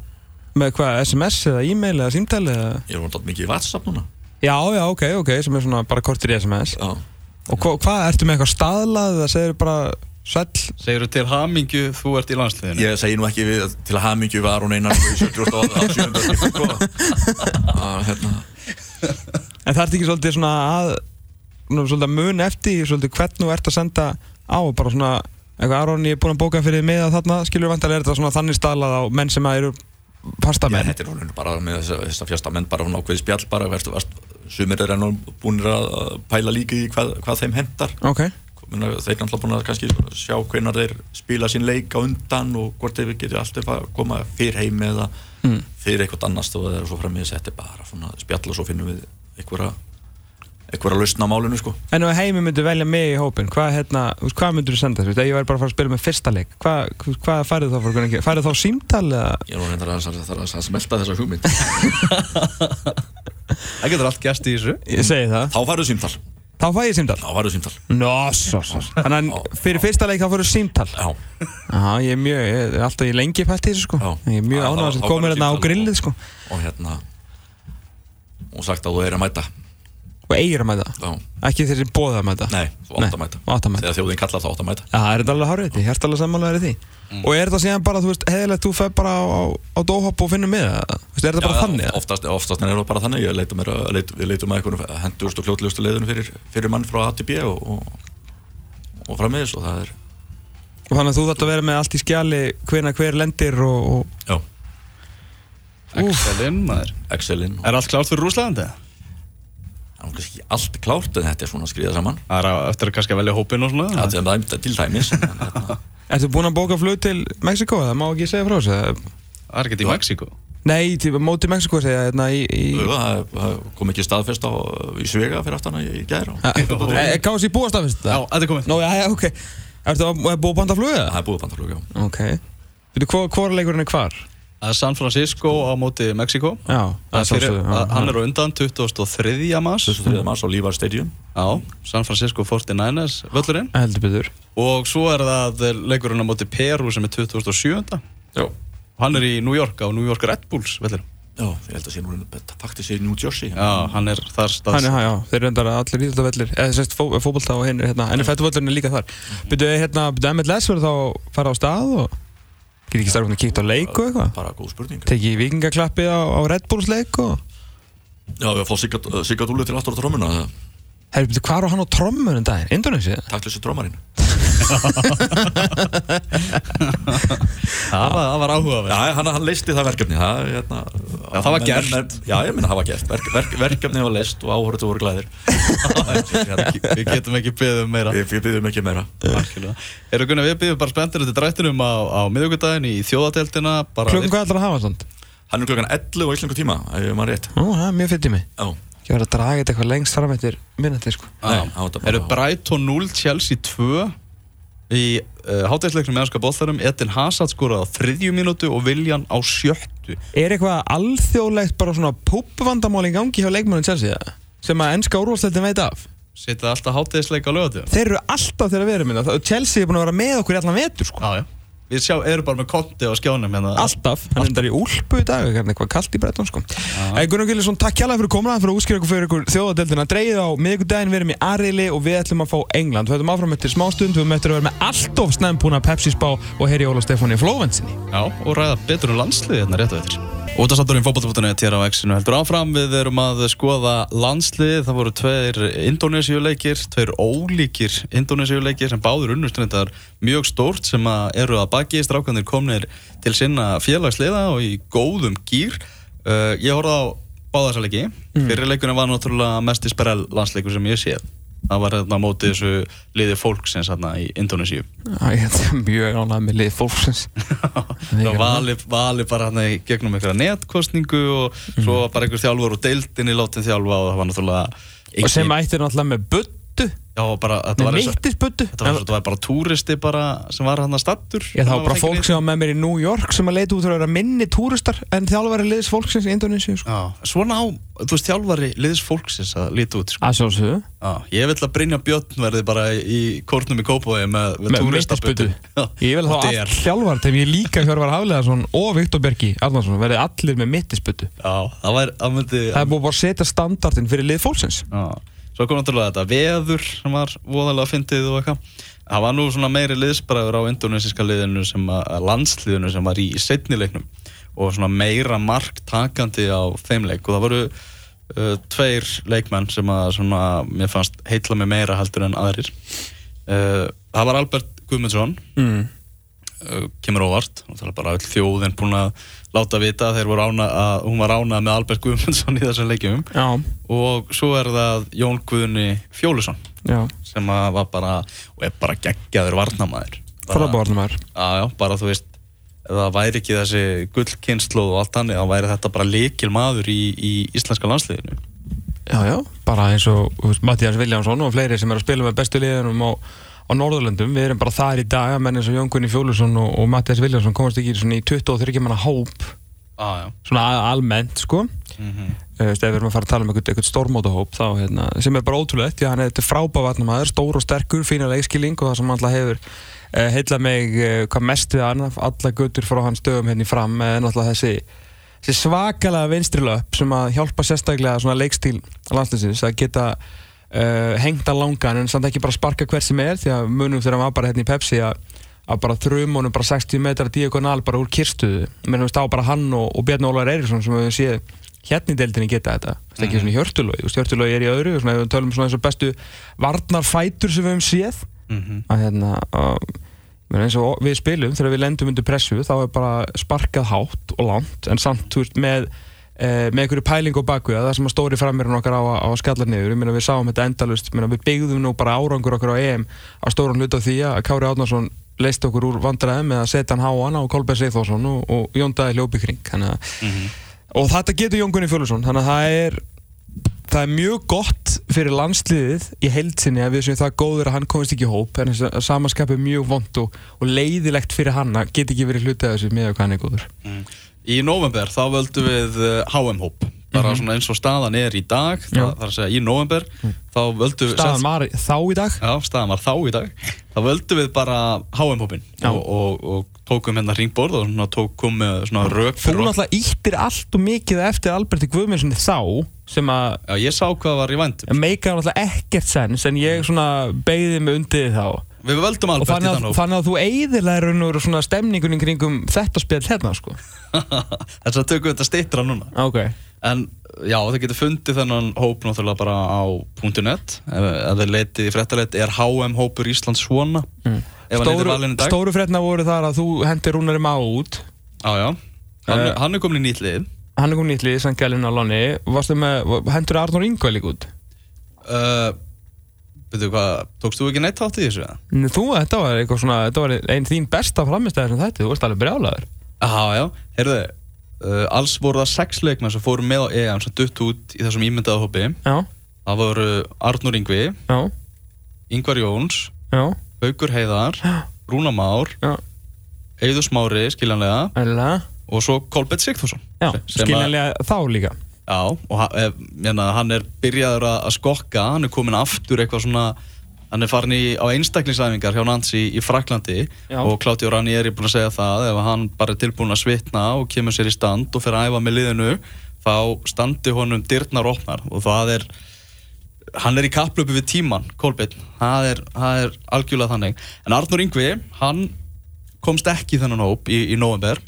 Með hvað, SMS eða e-mail eða símtæli eða? ég er vondt mikið í WhatsApp núna Já, já, ok, ok, sem er svona bara kortir í SMS. já, Og hva, hvað, ertu með eitthvað staðlað eða segir bara, sæll. Segir þú til hamingju, þú ert í landsliðinu? Ég segi nú ekki við til að hamingju var hún einar í 70 og 700 skipti sko. Að, hérna, En það ert ekki svolítið svona að nú, svolítið að mun eftir svolítið hvernig þú ert að senda á bara svona eitthvað Aron ég er búinn að bóka fyrir mig að þarna skilur vantar er þetta svona þannig stalað á menn sem að eru fasta Já, menn. þetta er hún bara með þess, að fjasta menn bara hún ákveði spjall bara verðst, verðst, sumir er enn búinir að pæla líka í hvað, hvað þeim hendar Ok, Minna, þeir er náttúrulega búin að kannski sjá hvenar þeir spila sín leik á undan og hvort þeir geti alltaf að koma fyrir heim eða Mm. fyrir eitthvað annars og það er svo frammiðis þetta er bara svona spjall og svo finnum við einhverja einhverja lausna á málinu sko. En ef heimi myndi velja mig í hópin hvað, hérna, hvað myndur þú senda þessu? Ef ég væri bara að fara að spila með fyrsta leik hvað, hvað færið þá fyrir hvernig færið þá símtal eða? Ég er nú reyndar að, að, að, að smelta þessa hugmynd. Það getur allt gæst í þessu. Ég segi það, þá farið símtal, þá fæ ég símtal. Þá farið símtal. Nó, svo, svo. Þannig að fyrir fyrsta leik þá fyrir símtal. Já, Já, ég er mjög, ég er alltaf í lengi pælt í þessu sko. Já. Ég er mjög þá komir bara hérna á grillið sko. og hérna og sagt að þú er að mæta Og eigir að mæta? Já, Ekki þeir sem bóða að mæta? Nei, þú átt að mæta átt að mæta þegar þjóðin kallar þá átt að mæta Já, það er þetta alveg hárið því, hérst alveg sammálaður í því? Og er þetta síðan bara, þú veist, heðilegt þú fer bara á, á, á dóhopp og finnur með það Þú veist, er þetta bara þannig eða? oftast, oftast er það bara þannig. Ég leitum mér að, leit, við leitum að einhvern hendurst og kljótlustu leiðunum fyrir, fyrir mann frá A til B og, og, og frammiðis og það er Og þannig að þú þarft að vera með allt í skjali hvena hver lendir og, og já, Excelin, maður. Excelin og Er allt klárt fyrir Rúslandi? Það er kannski ekki allt klárt en þetta er svona að skriða saman Það er að- eftir að kannski velja hópin og svona það er dæmt til dæmis hérna, Ertu búinn að bóka flug til Mexiko? Það má ekki segja frá þessu? Það er ekkert í Mexíku Nei, til móti Mexiko segja hérna í, í... það það kom ekki staðfest á í Svega fyrir aftan að ég gæra og Eh, Gáðs í búastafist Já, þetta er komið Nó, já, já, ok Ertu að að búa banda flug eða? það er búið bandaflug, já Ok Veitu, hvor, hvor leikurinn er hvar? Það er San Francisco á móti Það já, Hann já. er á undan 23. mars. 23. mars á Lívar Stadium. Já, San Francisco 49ers völlurinn. Og svo er það leikurinn á móti Peru sem er 2007. já, Og hann er í New York á New York Red Bulls völlurinn. Já, ég held að sé nú faktis í New Jersey Já, hann er þar stað Hann er, já, þeir eru endar allir íþjóttavellir eða sérst fó, fótbolta og hinn hérna, en fættuvöllurinn er líka þar. Byrju, hérna, byrju MLS verður þá fara á stað og getur ekki starfum að kíkta á leik og eitthvað bara góð spurning tekið vikingaklappi á, á Red Bulls leik og já, við fá Sigga Dúli til aftur á trómuna Herri, byrju, hvað var hann á trommun en daginn? Indonesia? takk þessi trómarinn Það var, það var áhugaverð Já, hann, hann leisti það verkefni það, hérna, Já, það var gert. menn- Já, ég minna það var gert. Verk, verk, Verkefni var leist og áhörðu voru glæðir Við getum ekki beðið um meira. Við, byggjum ekki meira. Algjörlega. Eru Gunnar, við byrjum bara spenntir til drættinum á, á miðugudaginn í þjóðateldina bara Klukkan hvað ætlar að hafa svona? Hann er klokkan 11 á íslengu tíma ég það er mjög fyrir mig Já, Ekki verið að draga þetta eitthvað lengst fram eftir minnati sko. Það var þetta Eru Brighton 0, Chelsea 2 í uh, hátæðisleiknum með ennska bóllarum Edin Hazard skorað á þriðju mínútu og Viljan á sjöttu. Er eitthvað alþjóðlegt bara svona púpvandamál í gangi hjá leikmannum Chelsea sem að ennska úrvalsleitin veit af? Sittið alltaf hátæðisleik á lögatum Þeir eru alltaf þeirra verið minna Chelsea er búin að vera með okkur í allan vetur sko. Já, já Við sjá, erum bara með konti á skjánum hérna. Alltaf, hann er endar í úlpu í dag hérna eitthvað kallt í bretton sko. En Gunnar Gillisson, takk kjærlega fyrir komuna fyrir að útskýra ykkur fyrir ykkur þjóðadeldina Dreigið á miðvikudaginn, við erum í Arili og við ætlum að fá England. Við ætlum áfram eftir smástund, við möttum að vera með allt of snæmpúna Pepsi spá og heyri Óla Stefáni Flóvensinni Já, og ræða betur um landsliði hérna rétt á eftir Útastátturinn fótballtafóttunni hér á X-inu heldur áfram. Við erum að skoða landslið. Það voru tveir Indonésiuleikir Tveir ólíkir Indonésiuleikir sem báður unnustundar mjög stórt sem að eru að baki. Strákanir komnir til sinna félagsliða og í góðum gýr uh, Ég horfði á báðarsaleiki mm. Fyrir leikunum var náttúrulega mest í sperrel landsleikur sem ég séð Það var hérna á móti þessu liði fólksins hérna í er mjög ánægð með lið fólksins. Það vali, vali bara í gegnum einhverja netkostningu og svo var bara einhver þjálfur og deildinni látið þjálfa og það var náttúrulega Og sem ættir náttúrulega með buddu Já, bara, þetta var Þetta var, þetta var bara túristi bara sem var hann að stattur Já, það var bara fólk sem var með mér í New York sem að leita út að vera minni túristar en þjálfari liðs fólksins í Indonési sko. Svona á, þú veist, þjálfari liðs fólksins að líti út sko. Að Já, ég vil að Brynja Björn verði bara í kórnum í Kópavogi með, með, með mittisbuddu Ég vil þá DR. þjálfar þegar ég líka Hjörvar Hafleðarsson og Viktor Bergi Arnarsson verði allir með mittisbuddu Já, það var, það myndi Það er bara að setja standardin fyrir lið fólksins. Já, svo kom náttúrulega þetta veður sem var voðalega fyndið og eitthvað. Það var nú svona meiri liðsbræður á indonesiska liðinu sem að landsliðinu sem var í setnileiknum og svona meira marktakandi á þeim leik. Og það voru uh, tveir leikmenn sem að svona, mér fannst heitla mig meira heldur en aðrir. Uh, það var Albert Guðmundsson. Mm. Uh, kemur óvart. Og það er bara all þjóðin búin að láta vita að hún var ánað með Albert Guðmundsson í þessum leikjum. Já. og svo er það Jón Guðni Fjólusson Já. sem var bara og er bara geggjaður varnamæður Frábárnamæður Já, bara þú veist það væri ekki þessi gullkynnslóð og allt hannig, þá væri þetta bara likil maður í, í íslenska landsliðinu. Já, já, bara eins og Mattias Viljánsson og fleiri sem er að spila með bestu liðunum á, á Norðurlöndum, við erum bara þar í dag menn eins og Jón Gunni Fjólusson og, og Mattias Viljánsson komast ekki í 23 manna hóp. Ah, svona almennt, sko. Mm -hmm. uh, ef við erum að fara að tala um eitthvað stórmótahóp þá, hérna, sem er bara ótrúlegt, já, hann er frábávatnamaður, stór og sterkur, fína leikskilling og það sem alltaf hefur uh, heitla mig uh, hvað mest við hann, alla guttur frá hans dögum hérna í fram, en alltaf þessi þessi svakalega vinstrilöp sem að hjálpa sérstaklega svona leikstíl landslæsins að geta uh, hengt að langan en samt ekki bara sparka hver sem er því að munum þegar hann var bara hérna í Pepsi að, að bara þrjum honum bara 60 metrar diagonal bara úr kirstuðu menn við stá bara hann og, og Bjarni Ólar Eiríksson sem við séð hérna í deildinni geta þetta. Þetta er ekki svona hjörtulói, hjörtulói er í öðru svona, við tölum svona eins og bestu varnarfætur sem við hefum séð. Mm -hmm. að hérna að eins og við spilum, þegar við lendum undir pressu þá er bara sparkað hátt og langt en samt veist, með eh, með einhverju pæling og bakvið það sem að stóri framverðin okkar á, á skallar niður. Minna, við sáum þetta endalust, minna, við byggðum nú bara árangur okkar á EM á stórun hlut af því að Kári Átnarsson leist okkur úr vandræði með að setja hann háan á Kolbjörn Seithórsson og, og Jón Dæði hljópi kring. Mm -hmm. og þetta getur Jón Gunni Fjölusson þannig að það er það er mjög gott fyrir landsliðið í heilsinni að við sem það góður að hann komist ekki í hóp. En þess að samanskap er mjög vond og, og leiðilegt fyrir hann að get ekki verið hlutið af þessu með Í november þá völdum við HM-hóp bara mm -hmm. svona eins og staðan er í dag það, er að segja í november mm. þá völdum við Staðan var þá í dag? Já, staðan var þá í dag þá völdum við bara HM-hópin og, og, og tókum hérna ringborð og svona tókum svona röp Þú náttúrulega íttir allt og mikið eftir Alberti Guðmundssoni þá sem að Já, ég sá hvað var í vandum Meika náttúrulega ekkert sens en ég svona beigði mig undir þá Við völdum Albert í þann hóp. Þannig að þú eiðilega raun og svona stemningunum kringum þetta spil hérna sko. Þess að tökum við þetta stittra núna. Ok. En já, það getur fundið þennan hóp náttúrulega bara á .net. Ef þið leitið í frettaleit er HM hópur Íslands svona? Mm. Stóru, stóru fretna voru þar að þú hendir Rúnari Má út. Já, já, hann, uh, hann er komin í nýtlið Hann er komin í nýtlið, Sangelin á Lonni. Hendur Arnur Ingvæl líka út? Uh, Veitu hvað, tókst þú ekki neitt átt í þessu? Þú, þetta var eitthvað svona þetta var einn þín besta framistæðir sem þetta, þú varst alveg brjálaður. Já, já, heyrðu uh, alls voru það sex leikmenn sem fóru með á EM sem dutt út í þessum ímyndaða hópi. Já. Það voru Arnur Ingvi Já. Ingvar Jóns Já. Haugur Heiðar Rúna Már Eður Smári, skiljanlega Æla. og svo Kolbett Sigþórsson. Skiljanlega þá líka já, og hann, hann er byrjaður að skokka hann er komin aftur eitthvað svona hann er farin í, á einstaklingsæfingar hjá Nancy í Fraklandi já. og Klátti og Ranni er búin að segja það ef hann bara er tilbúin að svitna og kemur sér í stand og fer að æfa með liðinu þá standi honum dyrnar opnar og það er hann er í kapplöpu við tíman, Kolbett það er, það er algjörlega þannig. En Arnur Yngvi, hann komst ekki í þennan hóp í, í november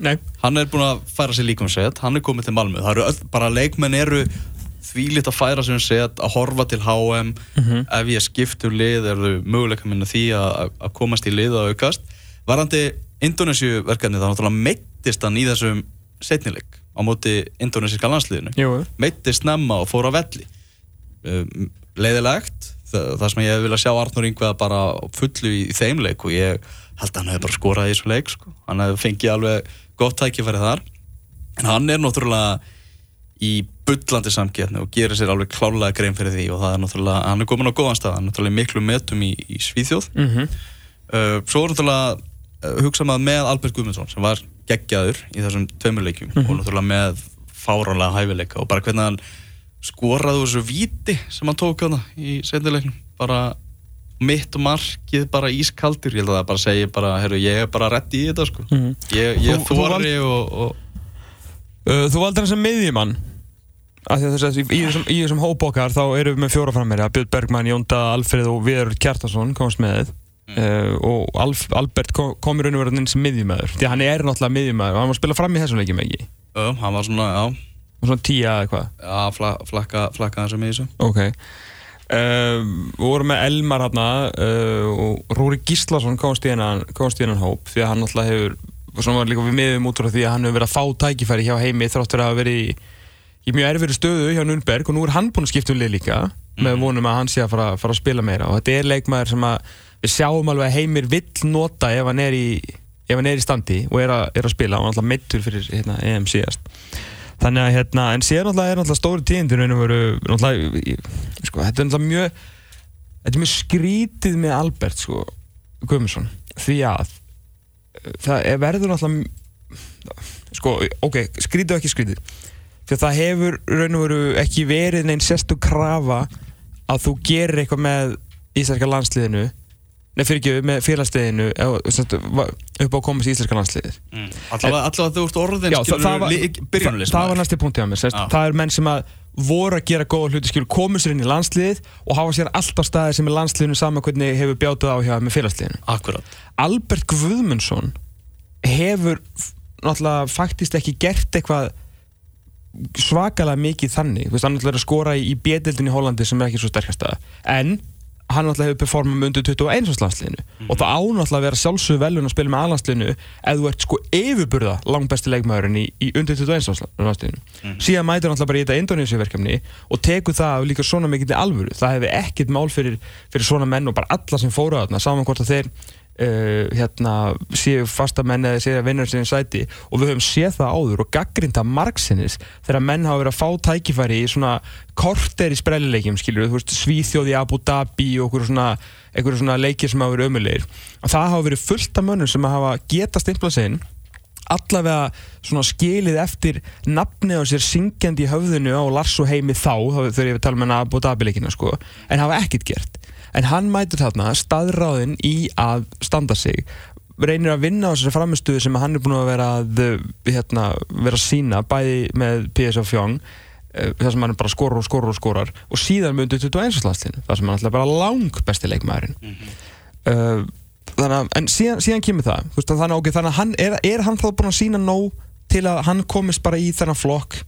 Nei. hann er búin að færa sér líka um set hann er komið til Malmö, það eru öll, bara leikmenn eru þvílitt að færa sér um set að horfa til HM mm -hmm. ef ég skiptur lið er þau möguleika minna því að, að komast í lið og aukast varandi Indonésiu verkefni þá náttúrulega meittist hann í þessum setnileik á móti indonésíska landsliðinu Jú. meittist nefna og fór á velli um, leiðilegt það, það sem ég hef viljað sjá Arnur Yngveða bara fullu í, í þeim leik og ég held að hann hefði bara skorað í þessu leik sko. hann hefði fengið alveg gott tækifæri þar en hann er náttúrulega í byllandi samgetni og gerir sér alveg klálega grein fyrir því og það er náttúrulega, hann er komin á góðan stað hann er náttúrulega miklu metum í, í Svíþjóð mm -hmm. uh, svo er náttúrulega uh, hugsað maður með Albert Guðmundsson sem var geggjaður í þessum tveimurleikjum mm -hmm. og náttúrulega með fáránlega hæfileika og bara hvernig hann skoraði þessu viti sem hann tók hana í sendileiknum bara mitt markið bara ískaldur ég held að það bara segja bara, herru, ég er bara rétt í þetta sko. Mm. ég, ég þóri og, og uh, Þú valdur hann sem miðjumann Þess, í, í þessum, hópokkar þá erum við með fjóra frammeira Björn Bergman, Jónda, Alfred og Viður Kjartarsson komast með. Mm. uh, og Alf, Albert kom, kom í raun og verið eins miðjumæður því hann er náttúrulega miðjumæður og hann var að spila fram í þessum leikjum ekki? Já, uh, hann var svona, já. Svona tíja eða eitthvað. Já, fla, flakka, flakka þessum í þessu Ok uh, Við vorum með Elmar hérna og Rúri Gíslason komast í hennan hóp því að hann náttúrulega hefur svona var líka við miðum út frá því að hann hefur verið að fá tækifæri hjá heimi þráttur að hafa verið í í mjög erfiðri stöðu hjá Nürnberg og nú er hann búinn að skipta um lið líka mm -hmm. með mhm. vonum að hann sé að fara, fara að spila meira og þetta er leikmaður sem að við sjáum alveg að heimir vill nota ef hann er í, hann er í standi og er að, er að spila og hann er alltaf mittur fyrir hérna, EM síðast þannig að hérna, en síðan alltaf er alltaf stóri tíðindir sko, þetta er alltaf mjög þetta er mjög skrítið með Albert sko, Guðmundsson. Því að það verður alltaf sko, ok, skrítið og ekki skrítið. Því að það hefur raun og veru ekki verið neinn sérstu krafa að þú gerir eitthvað með íslenska landsliðinu nefnir fyrir ekki með félagsliðinu upp á að komast í íslenska landsliðið mm. Allavega þú ert orðin skilur, var, það, var næsti punktið á mér ah. það er menn sem að voru að gera góða hluti skilur komur sér inn í landsliðið og hafa sér alltaf staði sem er landsliðinu saman hvernig hefur bjátað á hjá með félagsliðinu Akkurat. Albert Guðmundsson hefur náttúrulega faktist ekki gert eitthvað svakalega mikið þannig þú veist, hann ætlaði að skora í, í bjedeldin í Hollandi sem er ekki svo sterkast að en hann að hefur performað með undir 21. landsliðinu mm. og það ánáttúrulega að vera sjálfsög velun að spila með aðlandsliðinu ef þú ert sko yfirburða langt besti leikmaðurinn í, í undir 21. landsliðinu mm. síðan mætur hann bara í þetta Indonésiverkefni og teku það líka svona mikið til alvöru það hefði ekkit mál fyrir, fyrir svona menn og bara alla sem fóru á þarna saman hvort að þeir Uh, hérna, séu fastamenn eða séu að vinna sér í sæti. Og við höfum séð það áður og gaggrinda margsinnis þegar menn hafa verið að fá tækifæri í svona korter í sprellileikjum Svíþjóði, Abu Dhabi og einhverju svona, leikir sem hafa verið ömulegir og það hafa verið fullt af mönnum sem hafa getast innblasinn allavega skilið eftir nafni á sér syngjandi í höfðinu á Lars og Heimi þá, þá þegar ég við tala um Abu Dhabi leikina sko, en hafa ekkert gert en hann mætur þarna staðráðin í að standa sig reynir að vinna á þessari framistuðu sem hann er búin að vera að hérna, vera að sína bæði með PSV Young eh, þar sem hann bara skorur og skorur og skorar og síðan með undir 21. landslinu þar sem hann ætla bara lang besti leikmæðurinn mm -hmm. uh, þannig að en síðan, síðan kemur það veist, þannig, okay, þannig að hann er, er hann þá búin að sína nóg til að hann komist bara í þennan flokk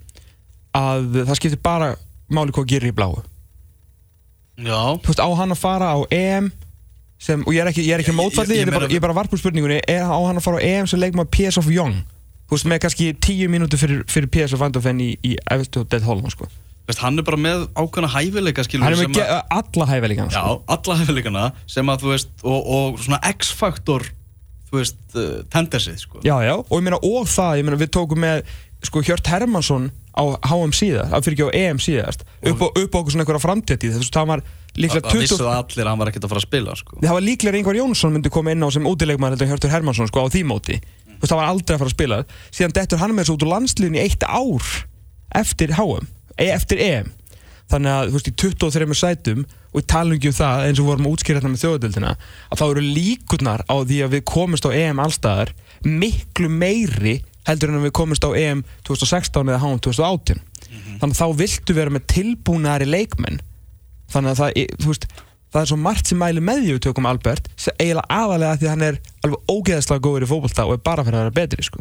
að það skiptir bara máli hvað gerir í bláu Já. Þú veist, á hann að fara á EM sem, og ég er ekki, ég er ekki mótfallið, ég, ég, ég, ég er bara varpur spurningunni, er á hann að fara á EM sem leikma PSV Young, þú veist, með kannski tíu mínúti fyrir, fyrir PSV Eindhoven í, í Everton Dead Holland, sko. Veist, hann er bara með ákveðna hæfileika, skilur. Hann er með að, alla hæfileikana, sko. Já, alla hæfileikana sem að, þú veist, og, og svona X-faktor, þú veist, uh, tendersið, sko. Já, já, og ég meina, og það, ég meina, við tókum með, sko, Hjört Hermansson á HM síðast, það fyrir ekki á EM síðast upp á, upp á okkur svona einhverja framtíðtíð þess að það var líklega 20... Það vissu allir að hann var ekkert að fara að spila sko. Það var líklega Ingvar Jónsson myndi koma inn á sem útilegumar heldur Hjörtur Hermansson sko á því móti mm. það var aldrei að fara að spila síðan dettur hann með þessu út úr landsliðin í eitt ár eftir HM, eftir EM þannig að þú veist í 23 sætum og í talungi um það eins og vorum hérna með þjóðadöldina að þá eru líkurnar á því að við komumst á EM allstaðar miklu meiri heldur en við komumst á EM 2016 eða HM 2018 mm -hmm. þannig að þá viltu vera með tilbúnaðari leikmenn. Þannig að það, veist, það er svo margt sem mæli með því við tökum Albert eiginlega aðalega því að hann er alveg ógeðslega góður í fókbalta og er bara fyrir að vera betri sko.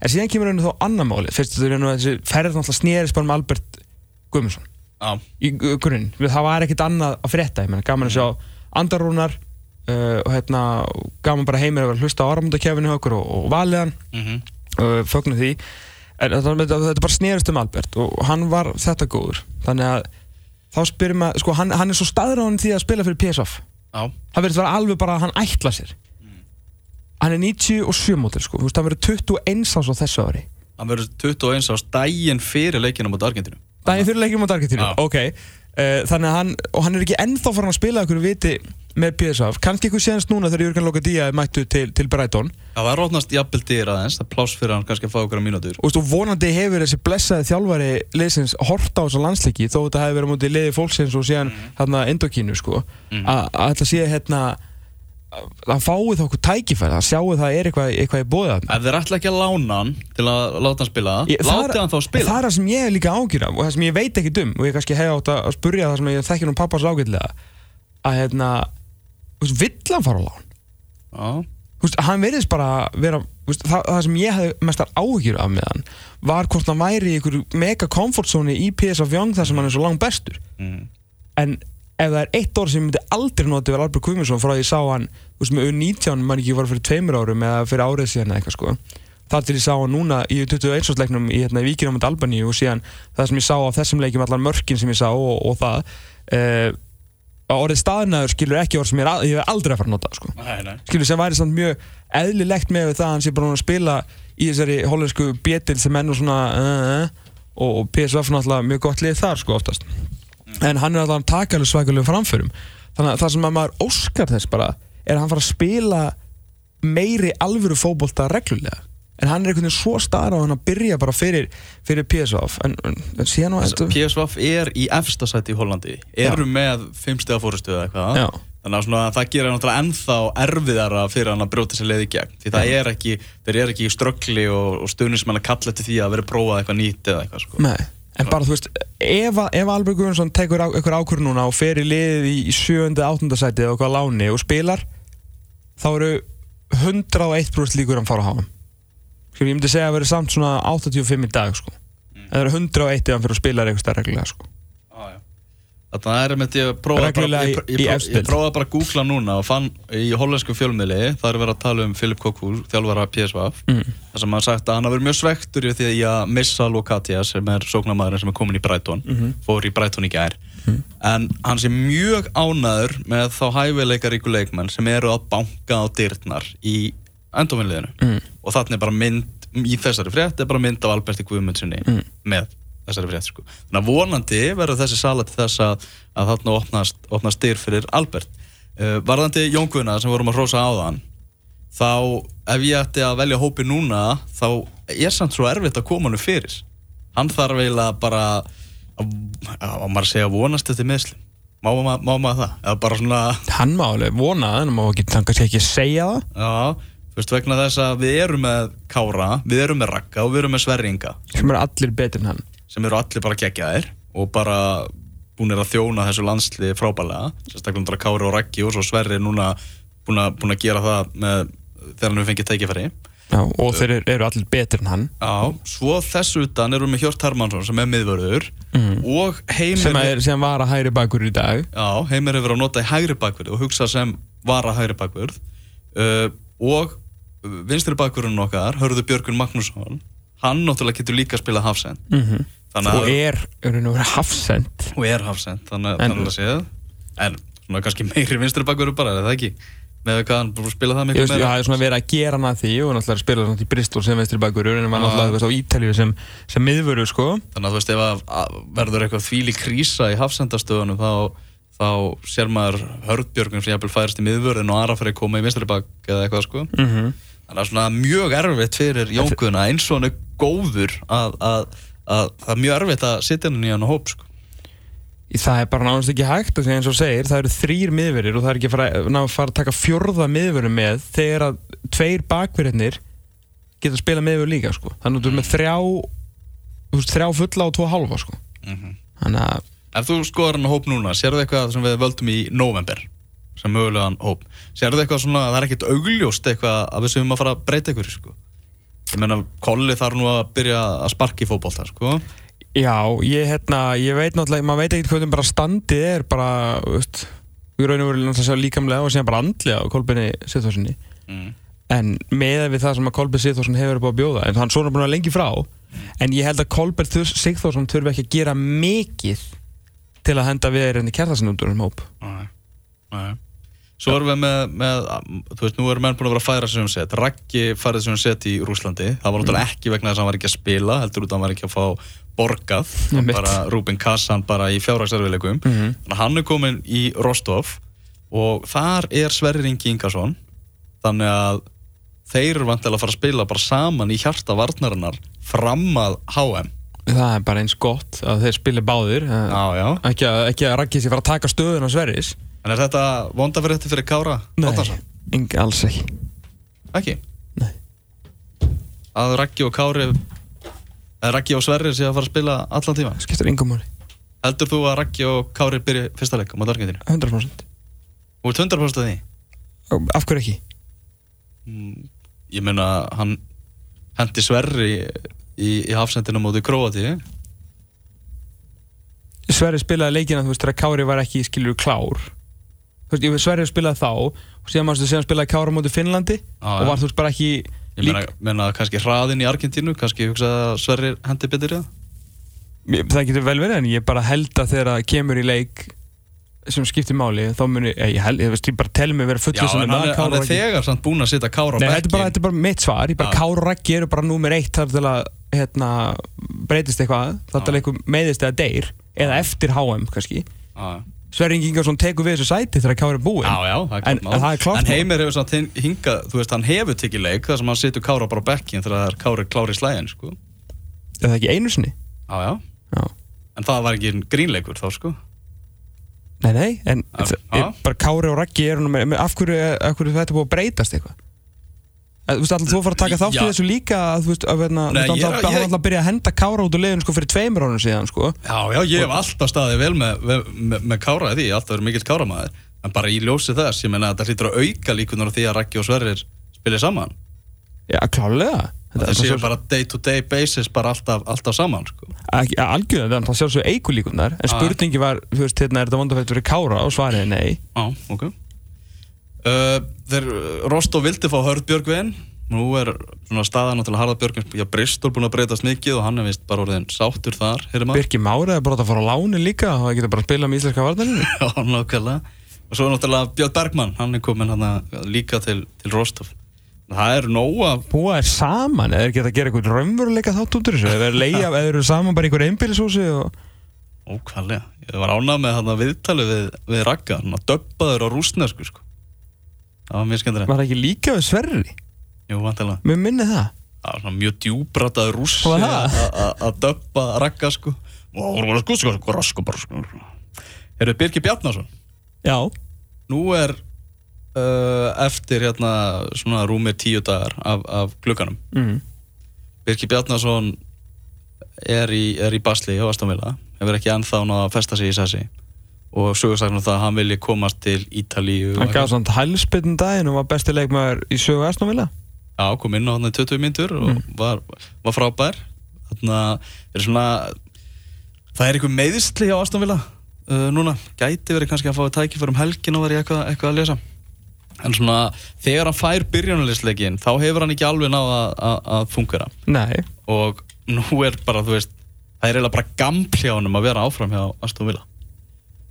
en síðan kemur henni þó annar máli fyrst þú veist þessi ferð náttúrulega snýris bara um Albert Guðmundsson. Ah. í grunn, það var ekkert annað að frétta, ég menna gaman að sjá andarúnar uh, og hérna gaman bara heimir að vera hlusta á áramundakefinu og, og valiðan mm -hmm uh, fögnu því. En þetta, þetta bara snerist um Albert og hann var þetta góður. Þannig að þá spyrum að sko, hann, hann er svo staðráðin því að spila fyrir PSV það verður það alveg bara að hann ætla sér. Mm. hann er 97 mótil sko, hann verður 21 ás á þessu ári. Hann verður 21 ás daginn fyrir leikinum á Argentínu daginn fyrir leikinum á Argentínu, ok. Uh, þannig að hann, og hann er ekki ennþá farin að spila okkur viti með PSV, kannski eitthvað séðast núna þegar Jörgen Lókadíja mættu til, til Breitón Það var rótnast jafnvel dýr aðeins, það pláss fyrir hann kannski að fá okkur á mínútur Og þú vonandi hefur þessi blessaði þjálfari leysins horta á þessu landsleiki þó þetta hefur verið mútið leiði fólksins og síðan mm. hérna Indokínu sko. Mm. að þetta sé hérna hann fái þá okkur tækifæri hann sjáu það er eitthvað, eitthvað í bóða Ef þeir ætla ekki að lána hann til að láta hann spila láti hann þá spila. Það er það sem ég er líka ágjur af og það sem ég veit ekki um og ég kannski hef átt að spurja það sem ég þekkir um pappas ágjörlega að hérna vill hann fara á lán? Já. Veist, hann verðist bara vera veist, það, það sem ég hef mestar áhyggjur af með hann var hvort hann væri í einhverju mega comfort zone í PSV Young þar sem hann er svo langt bestur. Mm. en ef það er eitt orð sem ég myndi aldrei nota við Albert Guðmundsson frá því ég sá hann veist, með U19, mann ekki var fyrir tveimur árum eða fyrir árið síðan eitthvað sko þar til ég sá hann núna í 21. leiknum í, hérna, í Víkinum mot Albani og síðan það sem ég sá á þessum leikim allar mörkin sem ég sá og, og það uh, orðið staðnæður skilur ekki orð sem ég, ég hef aldrei að fara að nota sko. nei, nei. skilur sem væri samt mjög eðlilegt með það að hann sé bara að spila í þessari hollensku bjetil sem ennur svona uh, uh, og, og PSV náttúrulega mjög gott lið þar sko oftast. En hann er alltaf að taka alveg svakalega framförum. Þannig að það sem að maður óskar þess bara er að hann fara að spila meiri alvöru fókbólta reglulega. En hann er einhvern veginn svo starf á hann að byrja bara fyrir, fyrir PSV en, en, síðan á þetta PSV er í efstasæti í Hollandi. Eru Já. með fimmstega fórustu eða eitthvað. Já. þannig að svona, það gerir náttúrulega ennþá erfiðara fyrir hann að brjóta sér leið í gegn. Því það er ekki, þeir eru ekki í ströggli og, og hann að kalla til því að vera prófað eitthvað nýtt eða eitthvað sko. Nei, en bara þú veist ef, ef Albert Guðjónsson tekur eitthvað ákvörð núna og fer í liðið í sjönda, áttundasæti eða eitthvað láni og spilar þá eru 101% líkur að fara á hafum Sko, ég myndi segja að það verður samt svona 85 í dag sko. Mm. Það er 101 ef hann fyrir að spila eitthvað reglulega sko. Ah, Það er með því að prófa bara, ég, ég, ég, ég prófaði bara að googla núna og fann í hollensku fjölmiðli það er verið að tala um Filip Kokúr, þjálfara PSV mm. þar sem hann sagt að hann har verið mjög svektur í því að missa Lokatia sem er sóknarmæðurinn sem er komin í Breitón mm -hmm. fór í Breitón í gær mm. en hann sé mjög ánaður með þá hæfileikaríku leikmenn sem eru að banka á dyrtnar í endófinliðinu mm. og þannig bara mynd í þessari frétt er bara mynd af Alberti Guðmundssoni mm. með þessari frétt sko. þannig að vonandi verður þessi sala til þess að, að þarna opnast, opnast styr fyrir Albert uh, varðandi Jón Guðna sem vorum að hrósa á þann þá ef ég ætti að velja hópi núna þá er samt svo erfitt að koma hann fyrir hann þarf eiginlega bara að, að maður segja vonast þetta meðslum má maður það? Eða bara svona hann má alveg vona það en maður ekki, kannski ekki segja það já Þú veist, vegna þess að við erum með Kára, við erum með Raka og við erum með Sverringa. Sem eru allir betur en hann. Sem eru allir bara geggjaðir og bara búin að þjóna þessu landsli frábælega. Sérstaklega um Kára og Raki og svo Sverri er núna búin að, búin að gera það með, þegar hann hefur fengið tækifæri. Já, og þeir eru allir betur en hann. Já, svo þessu utan erum við Hjort Hermansson sem er miðvörður mm. og Heimir... Sem, er, sem var að hægri bakverð í dag. Já, Heimir hefur verið að nota í hægri bakverð og hugsa sem var að hægri bakverð. Uh, og vinstri bakverðunum okkar, hörðu Björgun Magnússon hann náttúrulega getur líka að spila hafsend mm -hmm. Og er, er hafsend og er hafsend þannig, þannig að segja en svona kannski meiri vinstri bakverður bara, er það ekki? með hvað hann spila það miklu meira? Það er svona verið að gera hann að því og náttúrulega spila svona í Bristol sem vinstri bakverður en maður náttúrulega á Ítalju sem, sem miðvörður sko Þannig að þú veist ef að verður eitthvað þvíli krísa í hafsendastöðunum þá þá sér maður hörðbjörgum sem jæfnvel færist í miðvörðin og aðra fyrir að koma í vinstri bak eða eitthvað sko mm -hmm. Þannig að svona mjög erfitt fyrir Jónkuna eins og hann er góður að, að, að það er mjög erfitt að sitja hann í hann og hóp sko. Það er bara náttúrulega ekki hægt og eins og segir, það eru þrýr miðverðir og það er ekki að fara, að fara að taka fjörða miðverðum með þegar að tveir bakverðinir geta að spila miðverð líka sko. Þannig að þú er með þrjá, þrjá fulla og tvo halva sko. Mm -hmm. Þannig að... Ef þú skoðar hann hóp núna, sér þú eitthvað sem við völdum í november? sem mögulegan hóp sér það eitthvað svona, það er ekkert augljóst eitthvað að við séum að fara að breyta ykkur sko. Ég meina, Kolli þarf nú að byrja að sparki fókból það sko. Já, ég, hérna, ég veit náttúrulega maður veit ekkert hvernig bara standið er bara, veist við raun og veru náttúrulega líkamlega og síðan bara andlega á Kolbini Sithorssoni mm. en með við það sem að Kolbin Sithorsson hefur búið að bjóða, en hann svona búin að lengi frá en ég held að Kolbin Sithorsson þurfi ekki að gera mikið til að henda við er enn í kærtasinundur um hóp. Nei, nei Svo erum við með, með, þú veist, nú erum menn búin að vera að færa sem hún sett. Raggi færði sem hún sett í Rúslandi. Það var náttúrulega ekki vegna þess að hann var ekki að spila, heldur út að hann var ekki að fá borgað. Bara Rúbin Kassan bara í fjárhagsarfiðleikum. Mm -hmm. Hann er komin í Rostov og þar er Sverri Ringi Ingarsson. Þannig að þeir eru vantilega að fara að spila bara saman í hjarta varnarinnar fram að HM. Það er bara eins gott að þeir spila báðir. Já, já. Ekki að, að Raggi sé fara að taka stöðun á Sverris. En er þetta vondafrétti fyrir Kára Óttarsson? Ingi, alls ekki Ekki? Nei. Að Raggi og Kári eða Raggi og Sverri sé að fara að spila allan tíma skiptir yngum máli Heldur þú að Raggi og Kári byrja fyrsta leik á móti Argentínu? 100% Þú ert 100% að því? af hverju ekki? Ég meina hann hendi Sverri í, í hafsendinu móti Króati Sverri spilaði leikina þú veist þegar Kári var ekki skilur klár þú veist, ég veist Sverri spilaði þá og síðan mástu síðan spilaði Kári móti Finnlandi Ah, og ja. var þú veist bara ekki Ég meina, meina kannski hraðin í Argentínu kannski hugsaði að Sverri hendi betur í það það getur vel verið en ég bara held að þegar það kemur í leik sem skiptir máli þá muni, ég, ég held, ég veist, ég bara tel mig vera Já, fullið en hann hann er þegar samt búinn að setja Kára á Nei, þetta er, bara, þetta er bara mitt svar, ég bara Já. Kára og Raggi eru bara númer eitt þar til að hérna, breytist eitthvað, Já. eitthvað meiðist eða deyr, eða eftir HM kannski. Já, Sverri Ingi Ingarsson tekur við þessu sæti þegar Kára er búinn. já, já, það er En- klart mál. en það er klárt En mál. Heimir hefur samt hin- hingað, þú veist, hann hefur tekið leik þar sem hann setur Kára bara á bekkin þegar það er Kári klári í slæðin, sko Er það ekki einu sinni? Já, já, Já. en það var ekki grínleikur þá, sko Nei, nei, en ég- bara Kári og Raggi eru nú með, af hverju, af hverju þetta er búið að breytast eitthvað? Þú veist, alltaf þú fara að taka þátt í þessu líka að þú veist, að verna, Nei, þú veist, alltaf, hann ég- alltaf að byrja að henda Kára út úr liðinu sko fyrir tveimur ánum síðan sko. Já, já, ég hef alltaf staðið vel með, með, með, Kára því, ég hef alltaf verið mikill Káramæður en bara í ljósi þess, ég menna að það hlýtur að auka líkunar því að Raggi og Sverrir spilið saman. Já, klálega. Það séu svo- bara day to day basis bara alltaf, alltaf saman, sko. Að það sjálfsög eigur líkunar en Ah. spurningi var, þú veist, hérna er þetta vandafætt fyrir Kára? Og svarið er nei. Já, ok uh, Þeir, Rostov vildi fá Hörð Björgvin. Nú er svona staðan til að Harða Björgvin Já, Bristol búin að breytast mikið og hann er vist bara orðin sáttur þar, Birki Mára er bara að fara á láni líka og það getur bara að spila með íslenska varnarinu Já, nákvæmlega. Og svo er náttúrulega Björn Bergmann, hann er komin hann líka til, til Rostov Það er nóga Búa er saman, eða er ekki að gera eitthvað raunveruleika þátt út úr þessu eða er leia, eða eru saman bara einhver einbýlishúsi og Ókvæmlega, ég var ánað með hann viðtali við, við Ragga, hann að döbbaður á rúsnesku sko. Það var mjög skemmtilegt. Var það ekki líka við Sverri? Jú, vantilega Mér minni það. Það var svona mjög djúbrataður Var það? að- döbba Ragga sko. Og það voru sko, sko, sko, sko, bara sko. Eru Birgir Bjarnason. Já, Nú er uh, eftir hérna svona rúmir tíu dagar af, af glugganum. Mm. Birgir Bjarnason er í, í basli á Astonvilla hefur ekki ennþá náða að festa sig í sessi og sögursaknum það að hann vilji komast til Ítalíu hann gaf samt hælspinn daginn og var besti leikmaður í sögu Astonvilla Já, kom inn á hann í 20 myndur og Mm. var, var frábær. Þannig að er svona það er einhver meðisli á Astonvilla uh, núna, gæti verið kannski að fá tækifærum helgin og verið eitthvað, eitthvað að lesa. En svona, þegar hann fær byrjunarlistleikin, þá hefur hann ekki alveg náð að, að, að fungera Nei, og nú er bara, þú veist það er eiginlega bara hjá hann að vera áfram hjá Aston Villa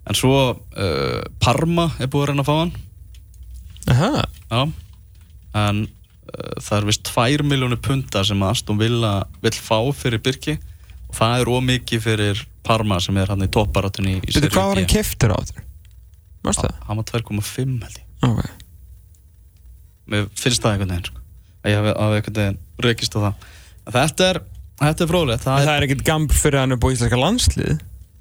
en svo uh, Parma er búið að reyna að fá hann. Aha, já. En uh, það er vist 2 miljónu punta sem Aston Villa vill fá fyrir Birki. Og það er ómikið fyrir Parma sem er hann í topparatunni í Serie hvað var B. hann keftur á þetta? Mástu það? hann var 2,5 held ég. Ok. Mér finnst það einhvern veginn sko. að ég hafi, einhvern veginn rekist á það. Þetta er, þetta er fróðilegt það Það er ekkert gamb fyrir hann upp á íslenska landslið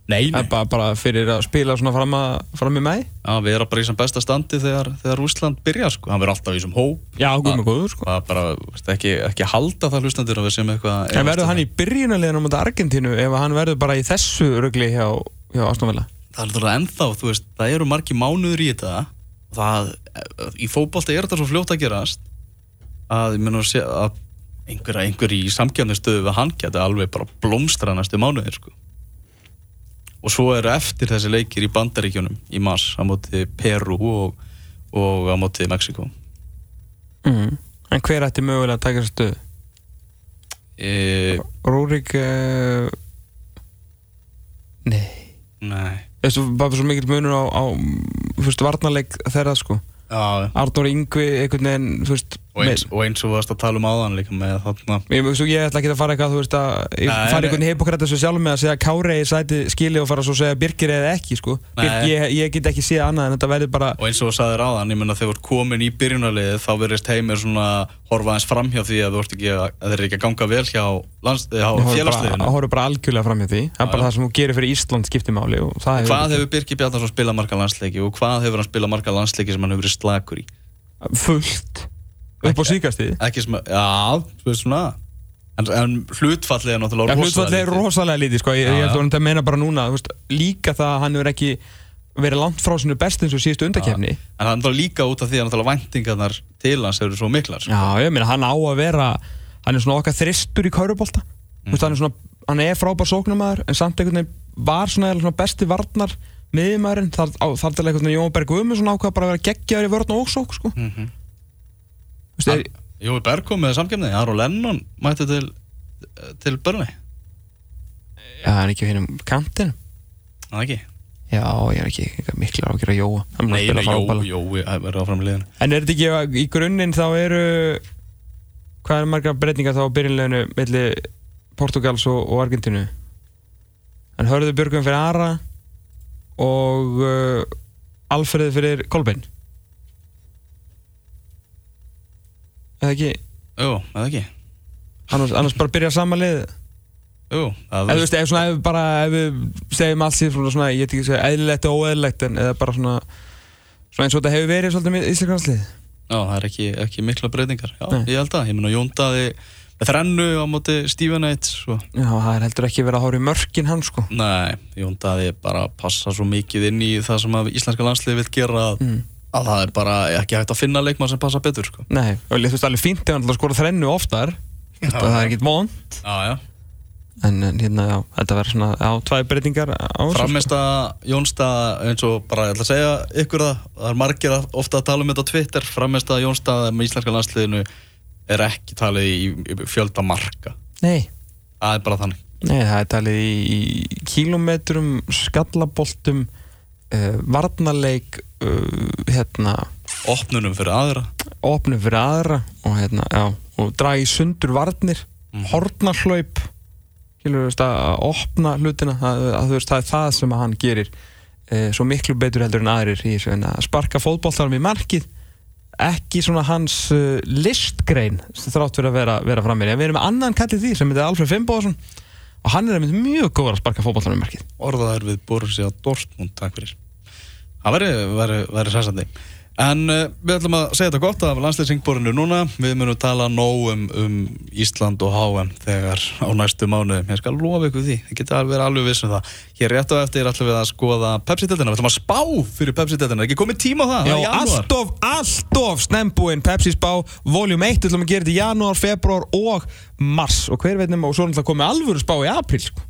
nei, er bara, bara fyrir að spila svona fram, að, fram í mæ Já, við erum bara í sem besta standi þegar, þegar Rússland byrjar sko. hann verður alltaf í sem hóp Já, guð með góður sko það er bara, veist, ekki, ekki halda það hlustandir að við sem eitthvað En verður hann í byrjunarliðinu á Argentínu ef hann verður bara í þessu rugli hjá, hjá Aston Villa? það er alltaf ennþá, þú veist, það eru margi mánuður í þetta það, í fótbolta er þetta svo fljótt að gerast að ég meina að sé að einhver, einhver í samkjæmni stöðu við hann geti alveg bara blómstra næstu mánuðir sko. Og svo eru eftir þessi leikir í bandaríkjunum í mars á móti Peru og, og á móti Mexiko Mm. En hver ætti mögulega að taka stöðu? e, Rúrik uh... Nei. Nei. Þessu bara svo mikill munur á, á veist, varnarleik þeirra sko? Já, Arnór Yngvi einhvern veginn veist, og eins, og eins og þú varst að tala um áðan líka með þarna Ég, ég ætla ekki að fara eitthvað, þú veist, að Nei, fara einhvern hipokrætt þessu sjálf með að segja Kári í sæti skili og fara svo að segja Birgir eða ekki, sko. Birk, ég, ég get ekki séð annað en þetta verður bara, og eins og þú sagðir áðan, ég menna þegar þú ert komin í byrjunarliðið þá verðist heimir svona horfa aðeins framhjá því að þú ert ekki að, að þeir eru ekki að ganga vel hjá, hjá félagsliðinu horfi bara algjörlega fram hjá því. Það er bara það sem þú gerir fyrir Ísland skiptir máli og það Hvað hefur Birgir Bjarnarsson spilað marga landsleiki og hvað hefur hann spilað marga landsleiki sem hann hefur verið slakur í? fullt upp á síkastið Ekki sem að, já, þú veist svona En, en hlutfallið er náttúrulega Já, hlutfallið er rosalega lítið sko. ég, ég held að það meina bara núna veist, líka það að hann hefur ekki verið langt frá sinu best eins og síðustu undakefni En það er líka út af því að væntingarnar til hans eru svo miklar sko. Já, ég meina hann á að vera hann er svona okkar þristur í kaurubólta mm. hann er svona, hann er frábær sóknumæður en samt einhvern veginn var svona, svona besti varnar miðjumæðurinn þar, þar til einhvern veginn Jón Berg Guðmundsson ákvað bara að vera geggjaður í vörðn og ósók sko. mm -hmm. Er, Jói Berg kom með samkjöfni Aron Lennon mætti til til börni Já, hann er ekki fyrir kantin Það ekki? Já, ég er ekki miklu á að Jóa. Nei, Jói, Jói er áfram liðin En er þetta ekki, í grunninn þá eru hvað er marga breytingar þá á byrjunleginu melli Portugals og, og Argentínu? En hörðu Björgum fyrir Ara og uh, Alfred fyrir Kolbein eða ekki? Jú, eða ekki. Annars, annars bara byrja saman lið? Jú, eða þú veist, ef, svona, ef, bara, ef við segjum alls í svona, ég veit ekki segja, eðlilegt og óeðlilegt en eða bara svona, svona eins og þetta hefur verið svolítið með Íslandslandslið Já, það er ekki, ekki mikla breytingar. Já, Nei. ég held að, ég menna Jóndaði þrennu á móti Stephen Yates Já, það er heldur ekki verið að hóra í mörkin hann sko. Nei, Jóndaði bara passa svo mikið inn í það sem að Íslandska landslið vil gera. Mm. Að það er bara ekki hægt að finna leikmann sem passa betur sko. Nei, og þú veist alveg fínt ef hann skora þrennu oftar. Þetta það er ekkert mónt Já, já. En, hérna, já, þetta verður svona á tvæ breytingar Frammeista Jónstad eins og bara ég ætla að segja ykkur það, það er margir ofta að tala um þetta á Twitter. Frammeista Jónstad með íslenska landsliðinu er ekki talið í, í fjölda marka. Nei. Það er bara þannig. Nei, það er talið í, í kílometrum, skallaboltum uh, varnarleik hérna Opnunum fyrir aðra. Opnunum fyrir aðra og hérna, já, og dragi sundur varnir mm. hornarhlaup að opna hlutina að, að, veist, það er það sem hann gerir e, svo miklu betur heldur en aðrir í en að sparka fótballtarum í markið ekki svona hans uh, listgrein þrátt fyrir að vera, vera fram með við erum með annan kallið því sem heitir Alfred Fimboðsson og hann er mjög góð að sparka fótballtarum í markið. Orðaðar við Borussia Dortmund, takk fyrir það væri sæsandi En uh, við ætlum að segja þetta gott af landslýsingborinu núna. Við munum tala nóg um, um Ísland og HM þegar á næstu mánu. Ég skal lofa ykkur því. Það getur alveg alveg vissum það. Hér rétt og eftir ætlum við að skoða Pepsi-deltina. Við ætlum að spá fyrir Pepsi-deltina. Það er ekki komið tíma á það. Já, það alltof, alltof snembúinn Pepsi-spá. Voljum 1 ætlum að gera þetta í janúar, februar og mars. Og hver veitnum og svo ætlum við að koma alvöru spá í april. Sko.